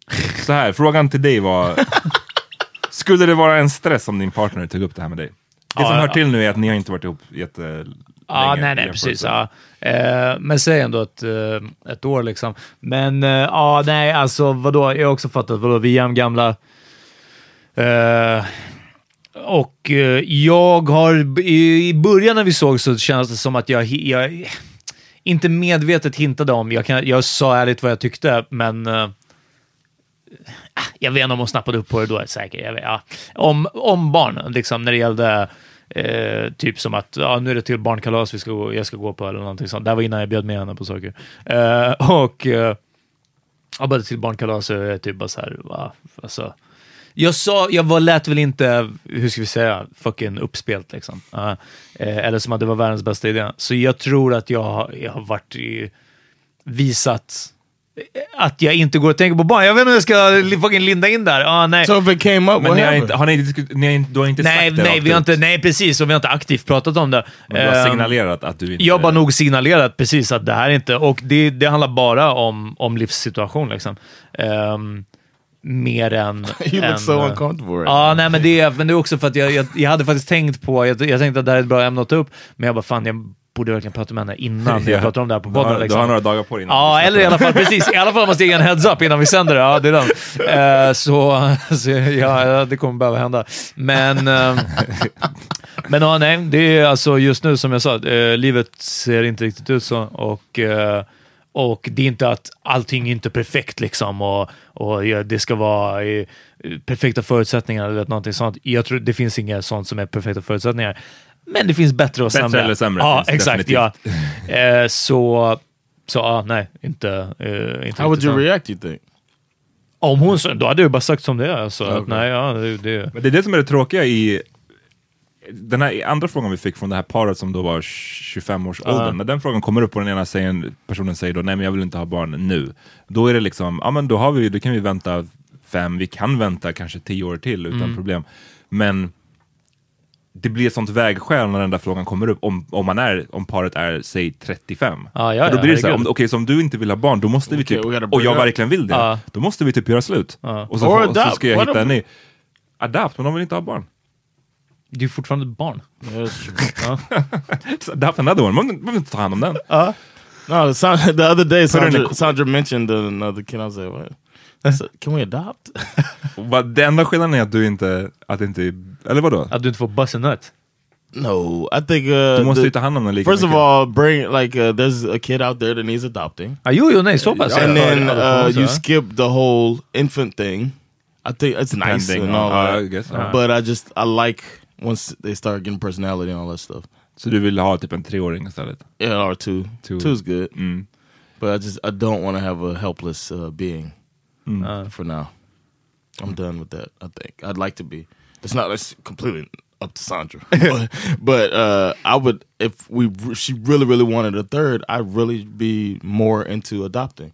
så här, frågan till dig var, skulle det vara en stress om din partner tog upp det här med dig? Det som Ja, hör till nu är att ni har inte varit ihop jättelänge. Ja, nej, nej, precis. Ja. Eh, men säg ändå ett, eh, ett år liksom. Men eh, ja, nej, alltså vadå? Jag har också fattat, vadå? Vi är jämngamla. Eh, och eh, jag har, i, i början när vi såg så kändes det som att jag, jag inte medvetet hintade om, jag, kan, jag sa ärligt vad jag tyckte, men eh, jag vet inte om hon snappade upp på det då, säkert. Jag vet, ja. om, om barn, liksom, när det gällde eh, typ som att ja, nu är det till barnkalas vi ska gå, jag ska gå på eller någonting sånt. Det här var innan jag bjöd med henne på saker. Eh, och eh, jag bara till barnkalas och jag är typ bara så här, va? Alltså, jag sa, jag var, lät väl inte, hur ska vi säga, fucking uppspelt liksom. Eh, eh eller som att det var världens bästa idé. Så jag tror att jag, har- jag har varit i, visat att jag inte går och tänker på barn. Jag vet inte hur jag ska fucking linda in där. Ah, nej. so if it came up, Men what ni har inte, har ni, disku- ni har inte, du har inte nej, sagt det nej, rakt vi har ut, inte, nej, precis. Och vi har inte aktivt pratat om det. Men du har Ehm, signalerat att du inte... jag har bara nog signalerat precis att det här är inte... Och det, det handlar bara om, om livssituation liksom. Ehm, mer än... you än, look so uncomfortable right Ja, nej, men det, är, men det är också för att jag, jag, jag hade faktiskt tänkt på... Jag, jag tänkte att det här är ett bra ämne att ta upp, men jag bara fan, jag borde verkligen prata med henne innan jag pratar om det här på Du podden. har, liksom. du har några dagar på dig innan Ja, vi eller i alla fall precis. I alla fall måste jag ge en heads-up innan vi sänder det. Ja, det är den. Eh, så så ja, det kommer behöva hända. Men, eh, men ja, nej, det är alltså just nu som jag sa, eh, livet ser inte riktigt ut så. Och, eh, Och det är inte att allting är inte perfekt liksom och, och ja, det ska vara perfekta förutsättningar eller någonting sånt. Jag tror det finns inga sånt som är perfekta förutsättningar. Men det finns bättre och Bättre sämre. eller sämre Ja, exakt. Ja. Eh, så, så ja, nej, inte, eh, inte How would you react, you think? Om hon så, då hade jag bara sagt som det är. Alltså, att, Okej. nej, ja, det, det. Men det är det som är det tråkiga i den här andra frågan vi fick från det här paret som då var 25-årsåldern. Ja. När den frågan kommer upp och den ena säger, personen säger då nej men jag vill inte ha barn nu. Då är det liksom, ja men då, har vi, då kan vi vänta fem, vi kan vänta kanske tio år till utan Mm. problem. Men det blir ett sånt vägskäl när den där frågan kommer upp om, om, man är, om paret är, säg 35. Ja, ja, För då ja, blir det så här, om, okej så om du inte vill ha barn, då måste vi typ, och jag up. verkligen vill det, Ja. då måste vi typ göra slut. Ja. Och så, Or och så ska jag hitta en ny. Adapt, men de vill inte ha barn. Du är fortfarande ett barn. Adapt another one, man vill inte ta hand om den. No, Sa- the other day Sandra, the- Sandra mentioned another kid. I was like, what? Said, can we adopt? Va, Det enda skillnaden är att du inte, att det inte, eller vadå? Att du inte får buzz a nut. no, I think uh, Du måste the- ju ta hand om den lika First of mycket. all, bring like uh, there's a kid out there that needs adopting, Ah, jo, jo, nej, så pass. and then uh, you så. skip the whole infant thing. I think it's nice and all on- that, uh, I guess, uh. but I just I like once they start getting personality and all that stuff. Så du vill ha typ en treåring istället? Yeah, or two. Two. Two's good, Mm. but I just I don't want to have a helpless uh, being Uh, for now. I'm done with that. I think I'd like to be. It's not. It's completely up to Sandra, but, but uh, I would if we she really really wanted a third. I'd really be more into adopting.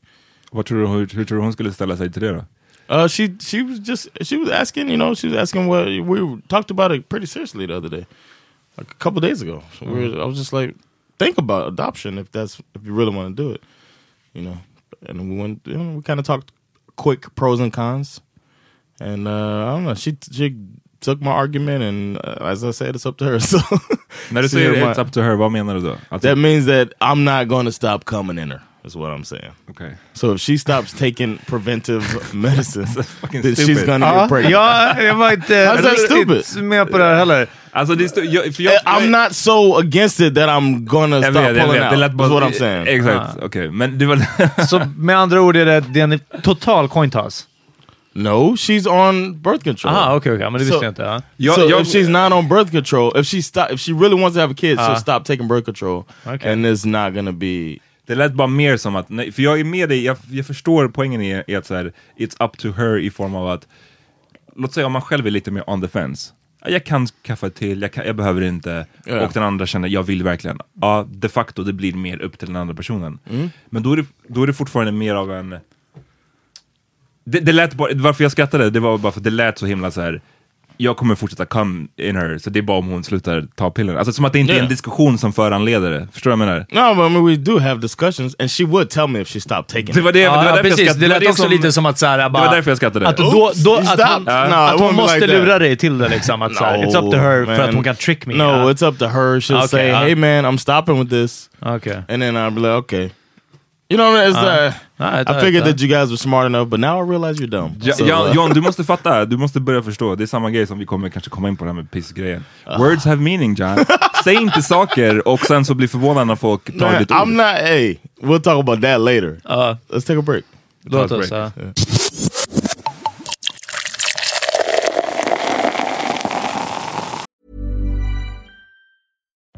Vad tror du, hur, hur tror du hon skulle ställa sig till det då? Uh, she she was just she was asking. You know, she was asking what we talked about it pretty seriously the other day, like a couple days ago. So we were, I was just like, think about adoption if that's if you really want to do it. You know, and we went. You know, we kind of talked quick pros and cons, and uh, I don't know. She she took my argument, and uh, as I said, it's up to her. So So it's up to her, vad menar du då? That means that I'm not going to stop coming in her. Is what I'm saying. Okay. So if she stops taking preventive medicine, fucking then she's stupid. gonna Ja, get uh-huh. pregnant. ja, jag var inte How's that stupid? inte med på det här heller. Alltså det är sto- jag, för jag, Eh, I'm not so against it that I'm gonna jag stop vet, jag pulling vet. out. Det lät That's bara, what I'm saying. Exakt, uh-huh. okej. Men det var... Så med andra ord är det, det är en total coin toss. No, she's on birth control. Aha, okej, okej, men det visste So- jag inte. Ja. jag, so jag, if she's not on birth control, if she stop, if she really wants to have a kid, Ah. she'll stop taking birth control, Okay. and it's not gonna be. Det lät bara mer som att, nej, för jag är med dig, jag, jag förstår poängen i, i att så här, it's up to her i form av att, låt säga om man själv är lite mer on the fence. Ja, Jag kan skaffa till, jag, kan, jag behöver inte. Ja. Och den andra känner, jag vill verkligen. Ja, de facto, det blir mer upp till den andra personen. Men då är, det, då är det fortfarande mer av en... Det, det lät bara, varför jag skrattade, det var bara för att det lät så himla så här. Jag kommer fortsätta come in her, så det är bara om hon slutar ta pillerna. Alltså som att det inte är en Yeah. diskussion som föranleder det. Förstår du vad jag menar? No, but I mean, we do have discussions, and she would tell me if she stopped taking. Det it. var det, det var jag precis. skrattade. Det lät var också som- lite som att såhär, bara... därför jag skrattade. Att, då, då, att, hon, No, att hon måste like that. lura dig till det liksom. Att, såhär, it's up to her för att hon kan trick me. No, Ja. it's up to her. She'll Okay, say, uh. "Hey, man, I'm stopping with this," Okej. and then I'll be like, "Okay." You know, what I mean? it's, uh, Nej, I figured that you guys were smart enough, but now I realize you're dumb. Ja, So, ja, uh, John, du måste fatta, du måste börja förstå. Det är samma grej som vi kommer kanske komma in på det här med pissgrejen. Words have meaning John. Säg inte saker och sen så blir förvånad när folk tar man, ditt ord. I'm not. Hey, we'll talk about that later. Ja, Let's take a break. låt oss.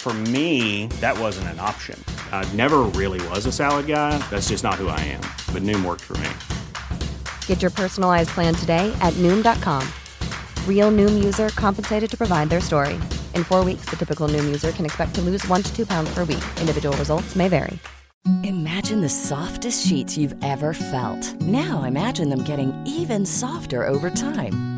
For me, that wasn't an option. I never really was a salad guy. That's just not who I am. But Noom worked for me. Get your personalized plan today at Noom.com. Real Noom user compensated to provide their story. In four weeks, the typical Noom user can expect to lose one to two pounds per week. Individual results may vary. Imagine the softest sheets you've ever felt. Now imagine them getting even softer over time.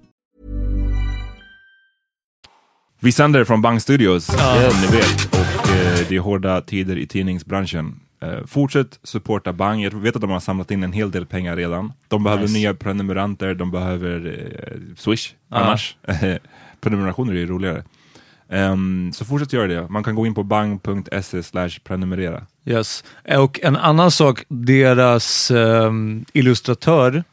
Vi sänder från Bang Studios, som ni vet. Och eh, det är hårda tider i tidningsbranschen. Eh, fortsätt supporta Bang. Jag vet att de har samlat in en hel del pengar redan. De behöver Nice. nya prenumeranter, de behöver eh, Swish Ja. annars. Prenumerationer är ju roligare. Ehm, så fortsätt göra det. Man kan gå in på bang.se slash prenumerera. Yes. Och en annan sak, deras um, illustratör,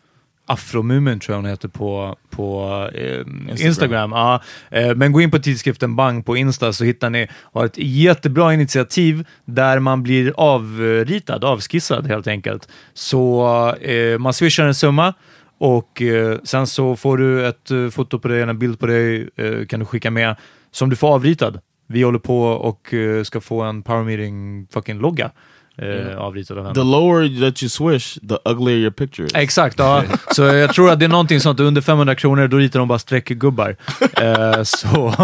Afromumin tror jag hon heter på, på ehm, Instagram. Ja. Eh, men gå in på tidskriften Bang på Insta så hittar ni har ett jättebra initiativ där man blir avritad, avskissad helt enkelt. Så eh, man swishar en summa och eh, sen så får du ett eh, foto på dig, en bild på dig eh, kan du skicka med som du får avritad. Vi håller på och eh, ska få en Power Meeting fucking logga eh, avritad av henne. The lower that you swish, the uglier your picture is. Exakt, ja. så jag tror att det är någonting sånt under 500 kronor, då ritar de bara streckgubbar. eh, så,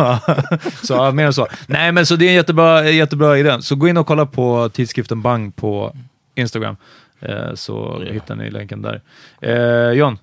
så ja, mer än så. Nej, men så det är en jättebra, jättebra idé. Så gå in och kolla på tidskriften Bang på Instagram, eh, så hittar ni länken där. Eh, John?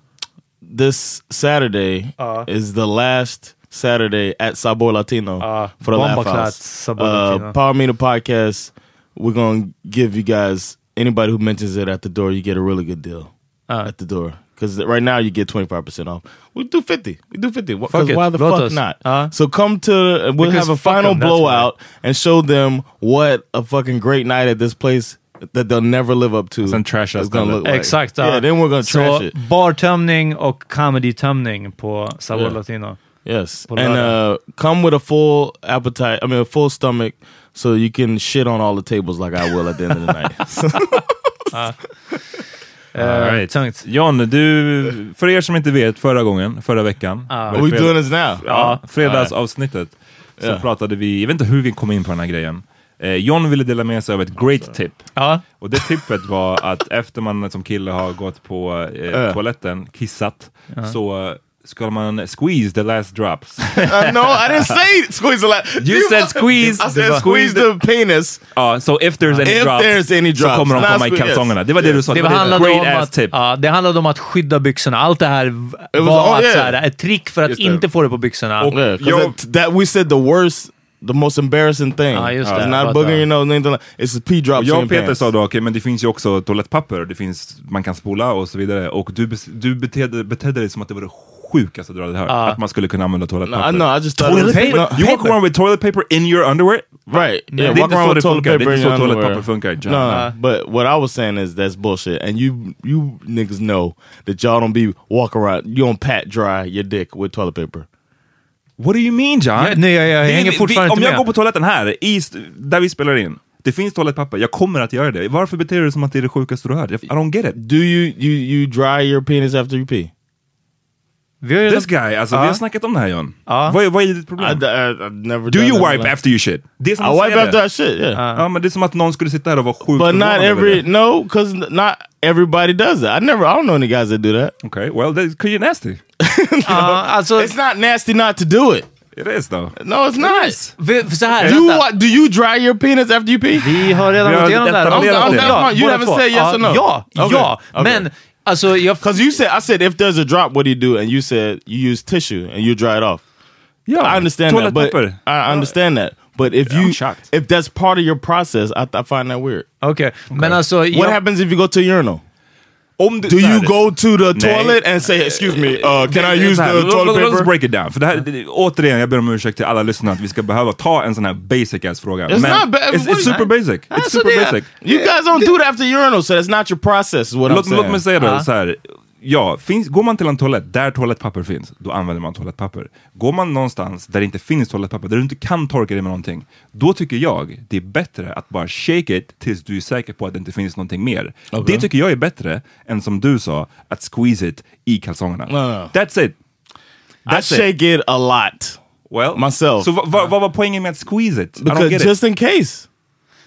This Saturday Uh. is the last Saturday at Sabor Latino for the Laugh House. Uh, Power Meter Podcast. We're gonna give you guys anybody who mentions it at the door, you get a really good deal Uh. at the door. Because right now you get twenty five percent off. We do fifty. We do fifty. Fuck Because it. why the Låt fuck oss. not? Uh. So come to. We'll Because have a fuck final 'em, that's blowout and show them what a fucking great night at this place that they'll never live up to. Sen trasha is gonna stället. look like. Exakt. ja. Yeah, then we're gonna så trash it. bartömning och comedy-tömning på Sabor Yeah. Latino. Yes, På and lördag. uh, come with a full appetite. I mean, a full stomach, so you can shit on all the tables like I will at the end of the night. Eh, All right. tungt. John, du, för er som inte vet, förra gången, förra veckan. Ah. Are we doing this now? Ja, fredagsavsnittet. Så Ja. pratade vi, jag vet inte hur vi kom in på den här grejen. Eh, John ville dela med sig av ett great tip. Ja. Och det tippet var att efter man som kille har gått på eh, Ja. toaletten, kissat, så ska man squeeze the last drops. Uh, no, I didn't say squeeze the last. You said squeeze. I said Det squeeze the penis. Ja, so if there's any If drop, there's any så drops. kommer de komma i kalsongerna. Det var det du sa. Det var handlade, great om ass att, tip. ja, det handlade om att skydda byxorna. Allt det här was- var oh, att, yeah. så här, ett trick för att Just det. inte få det på byxorna. Och- Yeah, Yo- that, that we said the worst, the most embarrassing thing. Ah, just it's det. not uh, your nose, anything like It's the pee in jag och Peter pants. sa då, okej men det finns ju också toalettpapper, det finns, man kan spola och så vidare. Och du, bes- du betedde, betedde dig som att det var det sjukaste du hade hört. Ah. Att man skulle kunna använda No, toalettpapper. I know. I just Toilet paper? no, You walk around with toilet paper in your underwear? Right. Yeah, inte walk around det with toilet paper inte in så your underwear. funkar. John. No, but what I was saying is that's bullshit. And you you niggas know that y'all don't be walk around, you don't pat dry your dick with toilet paper. What do you mean John? Ja, nej, jag- jag Vi- hänger vi- fortfarande Om inte jag med. går på toaletten här, i, där vi spelar in, det finns toalettpapper, jag kommer att göra det. Varför beter du dig som att det är det sjukaste du har hört? I don't get it. Do you you you dry your penis after you pee? Vi har ju This guy, alltså vi har snackat om det här John. Vad, är- vad är ditt I, problem? I, I've never Do you that. wipe after you shit? Det är som I wipe after that shit, yeah. Ja, men det är som att någon skulle sitta här och vara sjukt But not every det. no, because not everybody does that. I never I don't know any guys that do that. Okay, well, that's because you're nasty. Ja, alltså, It's not nasty not to do it. It is though. No, it's not. vi- för så här, You wa- do you dry your penis after you pee? Vi har redan Vi gått igenom det här. You haven't said yes or no? Ja, ja. okay. Uh, men alltså, jag... Because you said I said if there's a drop, what do you do? And you said you use tissue and you dry it off. Yeah, I understand that, but toalettpapper. I understand that. But if you I'm if that's part of your process, I, I find that weird. Okay, men alltså... What jag- happens if you go to a urinal? Om du, Do you go to the Nej. toilet and say, "Excuse me, uh, can I use the toilet låt- Let's paper?" break it down. För det här, det, återigen, jag ber om ursäkt till alla lyssnare att vi ska behöva ta en sån här basic ass fråga. It's Men not it's, it's super basic. It's Alltså, super basic. You guys don't do that after urinal, so that's not your process. I'm Låt, saying. låt mig säga det Ja. så här. Ja, finns, går man till en toalett där toalettpapper finns, då använder man toalettpapper. Går man någonstans där det inte finns toalettpapper, där du inte kan torka det med någonting, då tycker jag det är bättre att bara shake it tills du är säker på att det inte finns någonting mer. Okej. Det tycker jag är bättre än som du sa, att squeeze it i kalsongerna. No, no. That's it. I That's it. shake it a lot. Well, myself. Så vad vad- vad var poängen med att squeeze it? I Because just it. in case.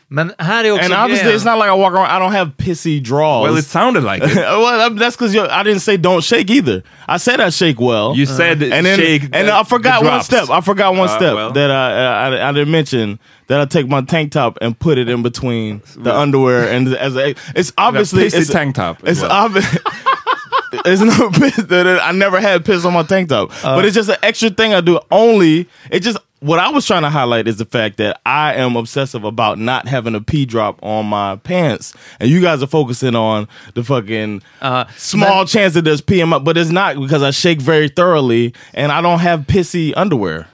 Men här är också And obviously, grejen. it's not like I walk around. I don't have pissy draws. Well, it sounded like it. well, that- that's because I didn't say don't shake either. I said I shake well. You said and then, shake and the- I forgot one step. I forgot one Uh, step well. that I, I I didn't mention that I take my tank top and put it in between the underwear and as a, it's obviously pissy it's tank top It's well. obvious. There's no piss that I never had piss on my tank top, Uh. but it's just an extra thing I do. Only it just what I was trying to highlight is the fact that I am obsessive about not having a pee drop on my pants, and you guys are focusing on the fucking uh, small chance that there's pee in my, but it's not because I shake very thoroughly and I don't have pissy underwear.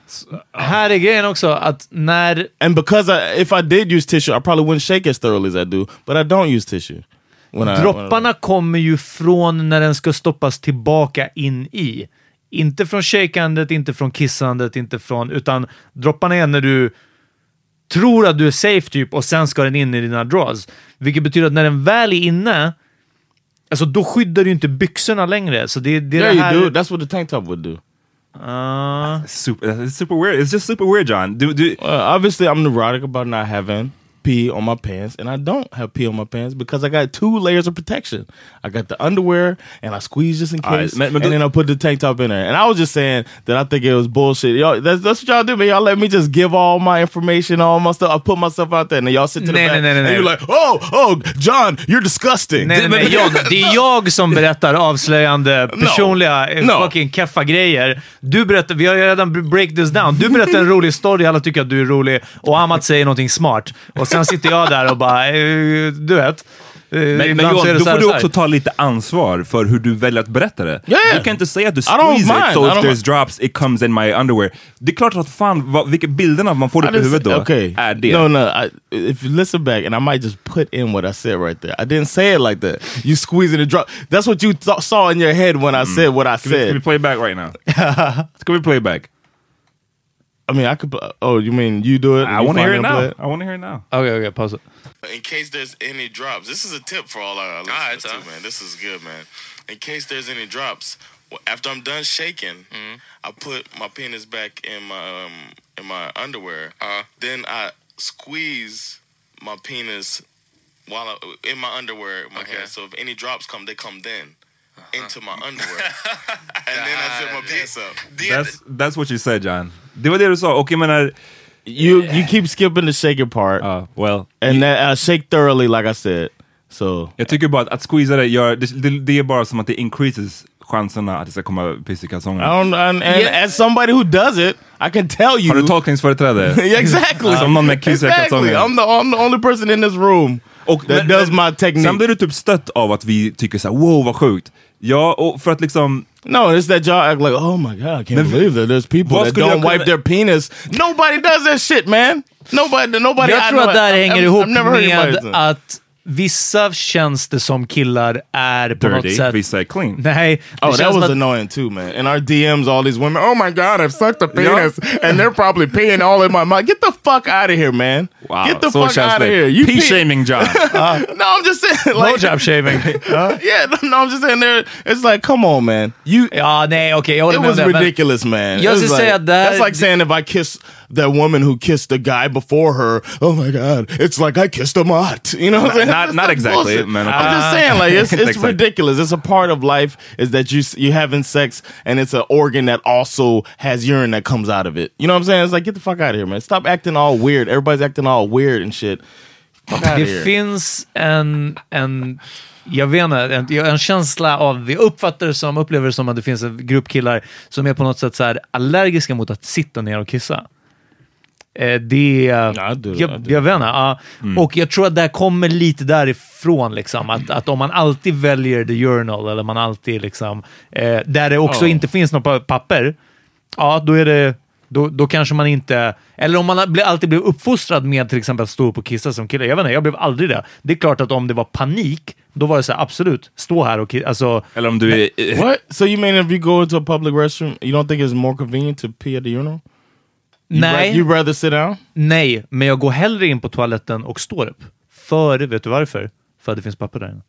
Här är grejen också att när... And because I, if I did use tissue, I probably wouldn't shake as thoroughly as I do, but I don't use tissue. When I, when I- kommer ju från när den ska stoppas tillbaka in i. Inte från shakandet, inte från kissandet, inte från... Utan dropparna är när du tror att du är safe typ och sen ska den in i dina draws. Vilket betyder att när den väl är inne, alltså då skyddar du inte byxorna längre. Så det, det är yeah, det här... you do. That's what the tank top would do. Uh, super, it's super weird. It's just super weird, John. Do, do, Uh, obviously, I'm neurotic about not having pee on my pants, and I don't have pee on my pants because I got two layers of protection. I got the underwear, and I squeeze just in right, case, man, but and the- then I put the tank top in there. And I was just saying that I think it was bullshit. Y'all, that's, that's what y'all do, man. Y'all let me just give all my information, all my stuff. I put myself out there, and then y'all sit to the Nej, back, nej, nej, you're like, oh, oh, John, you're disgusting. Nej, nej, nej, John. Det är jag som berättar avslöjande, personliga, eh, No. fucking keffa grejer. Du berättar, vi har redan break this down. Du berättar en rolig story, alla tycker att du är rolig, och Amat säger någonting smart. Och sen sitter jag där och bara, eh, du vet. eh, Men, men Johan, då får du också ta lite ansvar för hur du väljer att berätta det. Yeah. Du kan inte säga att du squeeze it, so if there's mind. drops it comes in my underwear. Det är klart att fan, vad, vilka bilderna man får upp I huvudet då okay. är det. No, no. I, if you listen back, and I might just put in what I said right there. I didn't say it like that. You squeeze it and drop. That's what you saw in your head when I said what I Ska vi, ska vi said. play back right now? Ska vi play back? I mean, I could. Oh, you mean you do it? I want to hear it now. I want to hear it now. Okay, okay, okej, pausa. In case there's any drops, this is a tip for all our listeners too, man. This is good, man. In case there's any drops, after I'm done shaking, I put my penis back in my um, in my underwear. Then I squeeze my penis while I, in my underwear. My hand. So if any drops come, they come then into my underwear, and then I zip my pants up. That's, that's what you said John. Det var det du sa, och jag menar... You you keep skipping the shaking part, Uh, well, and that I shake thoroughly, like I said. So jag tycker bara att, att squeeza det, gör, det, det, det är bara som att det increases chanserna att det ska komma piss i I kalsongerna. don't. And, and as somebody who does it, I can tell you. Har du tolkningsföreträde? Yeah, exactly. Som någon med kissiga exactly. kalsonger. I'm the, I'm the only person in this room Och, that does my technique. Sen blir du typ stött av att vi tycker så här: wow vad sjukt. Ja, och för att liksom... No, it's that y'all act like, oh my god, I can't Men- believe that there's people that don't wipe their penis. Nobody does that shit, man. Nobody, nobody. Jag tror att det här I've- hänger I've- ihop I've never heard anybody med att vissa känns det som killar är på något Dirty, sätt... vissa är clean. Nej, det Oh, that was att- annoying too, man. In our DMs, all these women, oh my god, I've sucked a penis, and they're probably peeing all in my mouth. Get the fuck out of here, man. Wow, Get the så fuck out of det. here. You pee- Pee-shaming John. no, I'm just saying, like, Blowjob shaving. yeah, no, I'm just saying, there. It's like, come on, man. You, Ja, nej, okej, jag håller it med was det. ridiculous, man. Jag It was skulle like, säga där- that's like saying if I kiss that woman who kissed the guy before her, oh my god, it's like I kissed a mutt. You know what I'm saying? Not- not like exactly. I'm just saying, like it's Not it's ridiculous. It's a part of life is that you you having sex and it's an organ that also has urine that comes out of it. You know what I'm saying? It's like get the fuck out of here, man. Stop acting all weird. Everybody's acting all weird and shit. Fuck out of Det finns en, en, jag vet inte, en, en känsla av, vi uppfattar det som, upplever det som att det finns en grupp killar som är på något sätt så här allergiska mot att sitta ner och kissa. Eh, det, Ja, du- jag, du- jag vet inte, ja. Och jag tror att det här kommer lite därifrån, liksom, att, att om man alltid väljer the urinal, eller man alltid liksom, eh, där det också Ja. inte finns något pa- papper, ja, då är det då, då kanske man inte... Eller om man alltid blev uppfostrad med till exempel att stå upp och kissa som kille. Jag vet inte, jag blev aldrig det. Det är klart att om det var panik, då var det så här, absolut, stå här och kissa. Alltså, Eller om du är... What? So you mean if you go into a public restroom, you don't think it's more convenient to pee at the urinal? You nej, you rather sit down? nej, men jag går hellre in på toaletten och står upp. För, vet du varför? För att det finns papper där inne.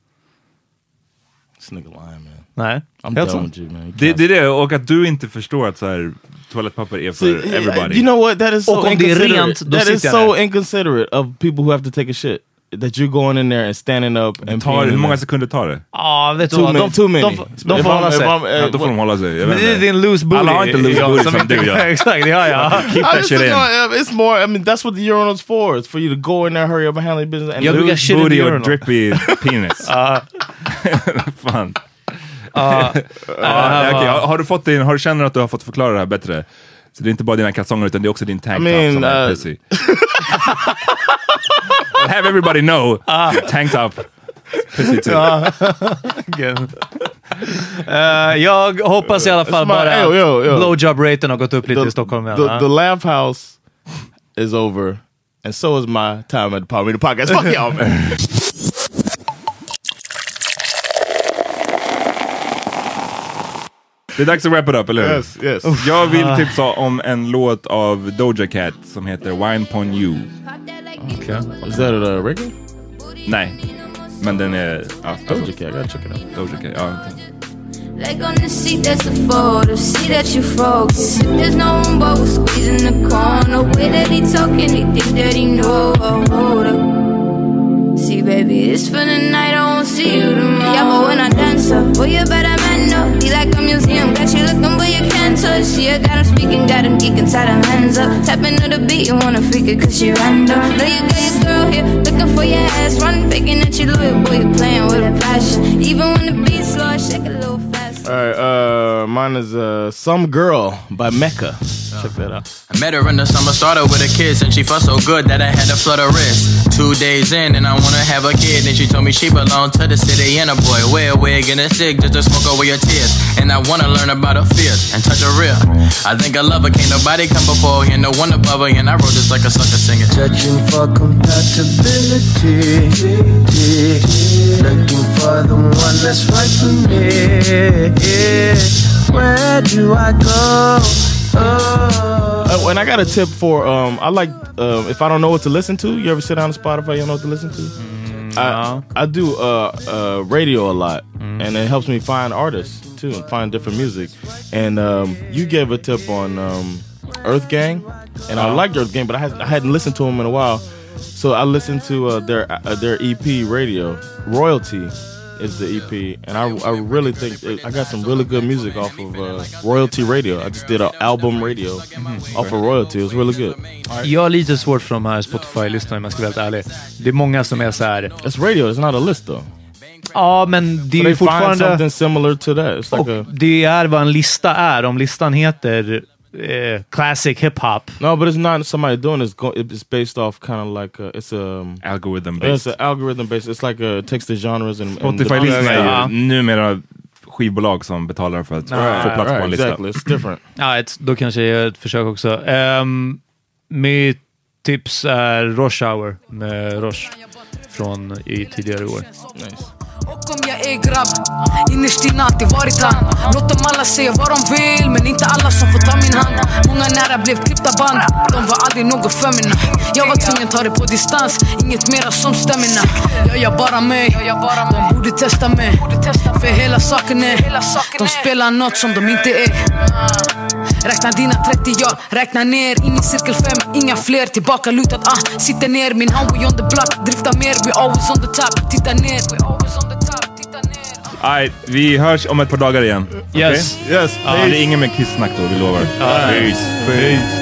This nigga lying man. Nej, I'm helt done sant. with you man. You Det, det är det, och att du inte förstår att så här, toalettpapper är för See, everybody. You know what? That is so Och om det är inconsiderate. rent, då that is sitter jag so inconsiderate of people who have to take a shit. That you're going in there and standing up and tar, peeing hur många sekunder tar det? Ja, vet du Too vad? De, too many. de, de, de If får hålla sig. Ja, då får de hålla sig. Men det är din loose booty. Alla har inte loose booty som du gör. Exakt, ja ja. Keep that shit in. it's more. I mean, that's what the urinal's for. It's for you to go in there, hurry up, and handle your business. And Loose booty urinal. drippy penis. Fan. Har, har du fått din, har du känner att du har fått förklara det här bättre? Så det är inte bara dina kalsonger utan det är också din tanktop I mean, som är uh, pussy. Have everybody know, tanktop, pussy too. Eh, jag hoppas i alla fall my- bara att blowjob-raten har gått upp lite i Stockholm igen. The, ja. the laugh house is over, and so is my time at the Power Meter Podcast. Fuck y'all, man. Det är dags att wrap it up, eller hur? Yes, yes. Jag vill tipsa om en låt av Doja Cat som heter Wine Pon You. Is that a uh, Ricky? Nej, men den är... Ja, Doja Cat, I gotta check it out. Doja Cat, ja. Leg on the seat, that's a photo. See that you focus. If there's no room, but we're squeezing the corner. Way that he talking, he think that he know. Oh, hold Baby, it's for the night. I won't see you tomorrow. Yeah, but when I dance up, boy, you better man up. Be like a museum, got you looking, but you can't touch. See, I got him speaking, got him geeking, tied him hands up. Tapping to the beat, you wanna freak it, cause she random. Know you got your girl here, looking for your ass. Run, faking that you loyal, boy, you playing with a passion. Even when the beat's slow, I shake a little faster. All right, uh, mine is uh, "Some Girl" by Mecca. Check that out. I met her in the summer, started with a kiss, and she felt so good that I had to flutter wrist. Two days in, and I wanna have a kid, and she told me she belonged to the city, and a boy wear a wig and a stick just to smoke away your tears. And I wanna learn about her fears and touch her real. I think I love her, can't nobody come before, and no one above her, and I wrote this like a sucker singer. Searching for compatibility. Looking for the one that's right for me. Where do I go? Oh. Uh, and I got a tip for um, I like um, if I don't know what to listen to. You ever sit down on Spotify? You don't know what to listen to. I, I do uh, uh, radio a lot, and it helps me find artists too and find different music. And um, you gave a tip on um, Earth Gang, and I liked Earth Gang, but I, had, I hadn't listened to them in a while. So I listened to uh, their uh, their EP Radio. Royalty is the EP, and I, I really think it, I got some really good music off of uh, Royalty Radio. I just did an album radio off of Royalty. It was really good. Jag har lite svårt för de här Spotify-listorna om jag ska vara helt ärlig. Det är många som är så här. It's radio. It's not a list though. Ja, men det är ju find something fortfarande... similar to that. It's like Och a, det är vad en lista är. Om listan heter eh, Classic Hip Hop. no, but it's not somebody doing it. It's, go, it's based off kind of like a, it's a um, Algorithm it's based. an algorithm based. It's like a takes the genres and, Spotify-listorna är ju numera skivbolag som betalar för att få plats på en lista. exactly. It's different. Ja, ett, då kanske jag gör ett försök också. Um, mitt tips är Rush Hour med Rush från i tidigare år. Nice. Och om jag är grabb, innerst inne alltid varit han. Låt dem alla säga vad de vill, men inte alla som får ta min hand. Många nära blev klippta band, de var aldrig något för mina Jag var tvungen ta det på distans, inget mera som stämmer Jag gör bara mig, de borde testa mig. För hela saken är, de spelar något som de inte är Räkna dina 30, jag räknar ner in i cirkel 5 Inga fler, tillbaka lutat, ah Sitter ner, min homeboy on the block Driftar mer, we always on the top Titta ner, we always on the top Titta ner Aj, vi hörs om ett par dagar igen. Yes. Yes. Ja, det är ingen mer kisssnack då, vi lovar. Peace. Peace.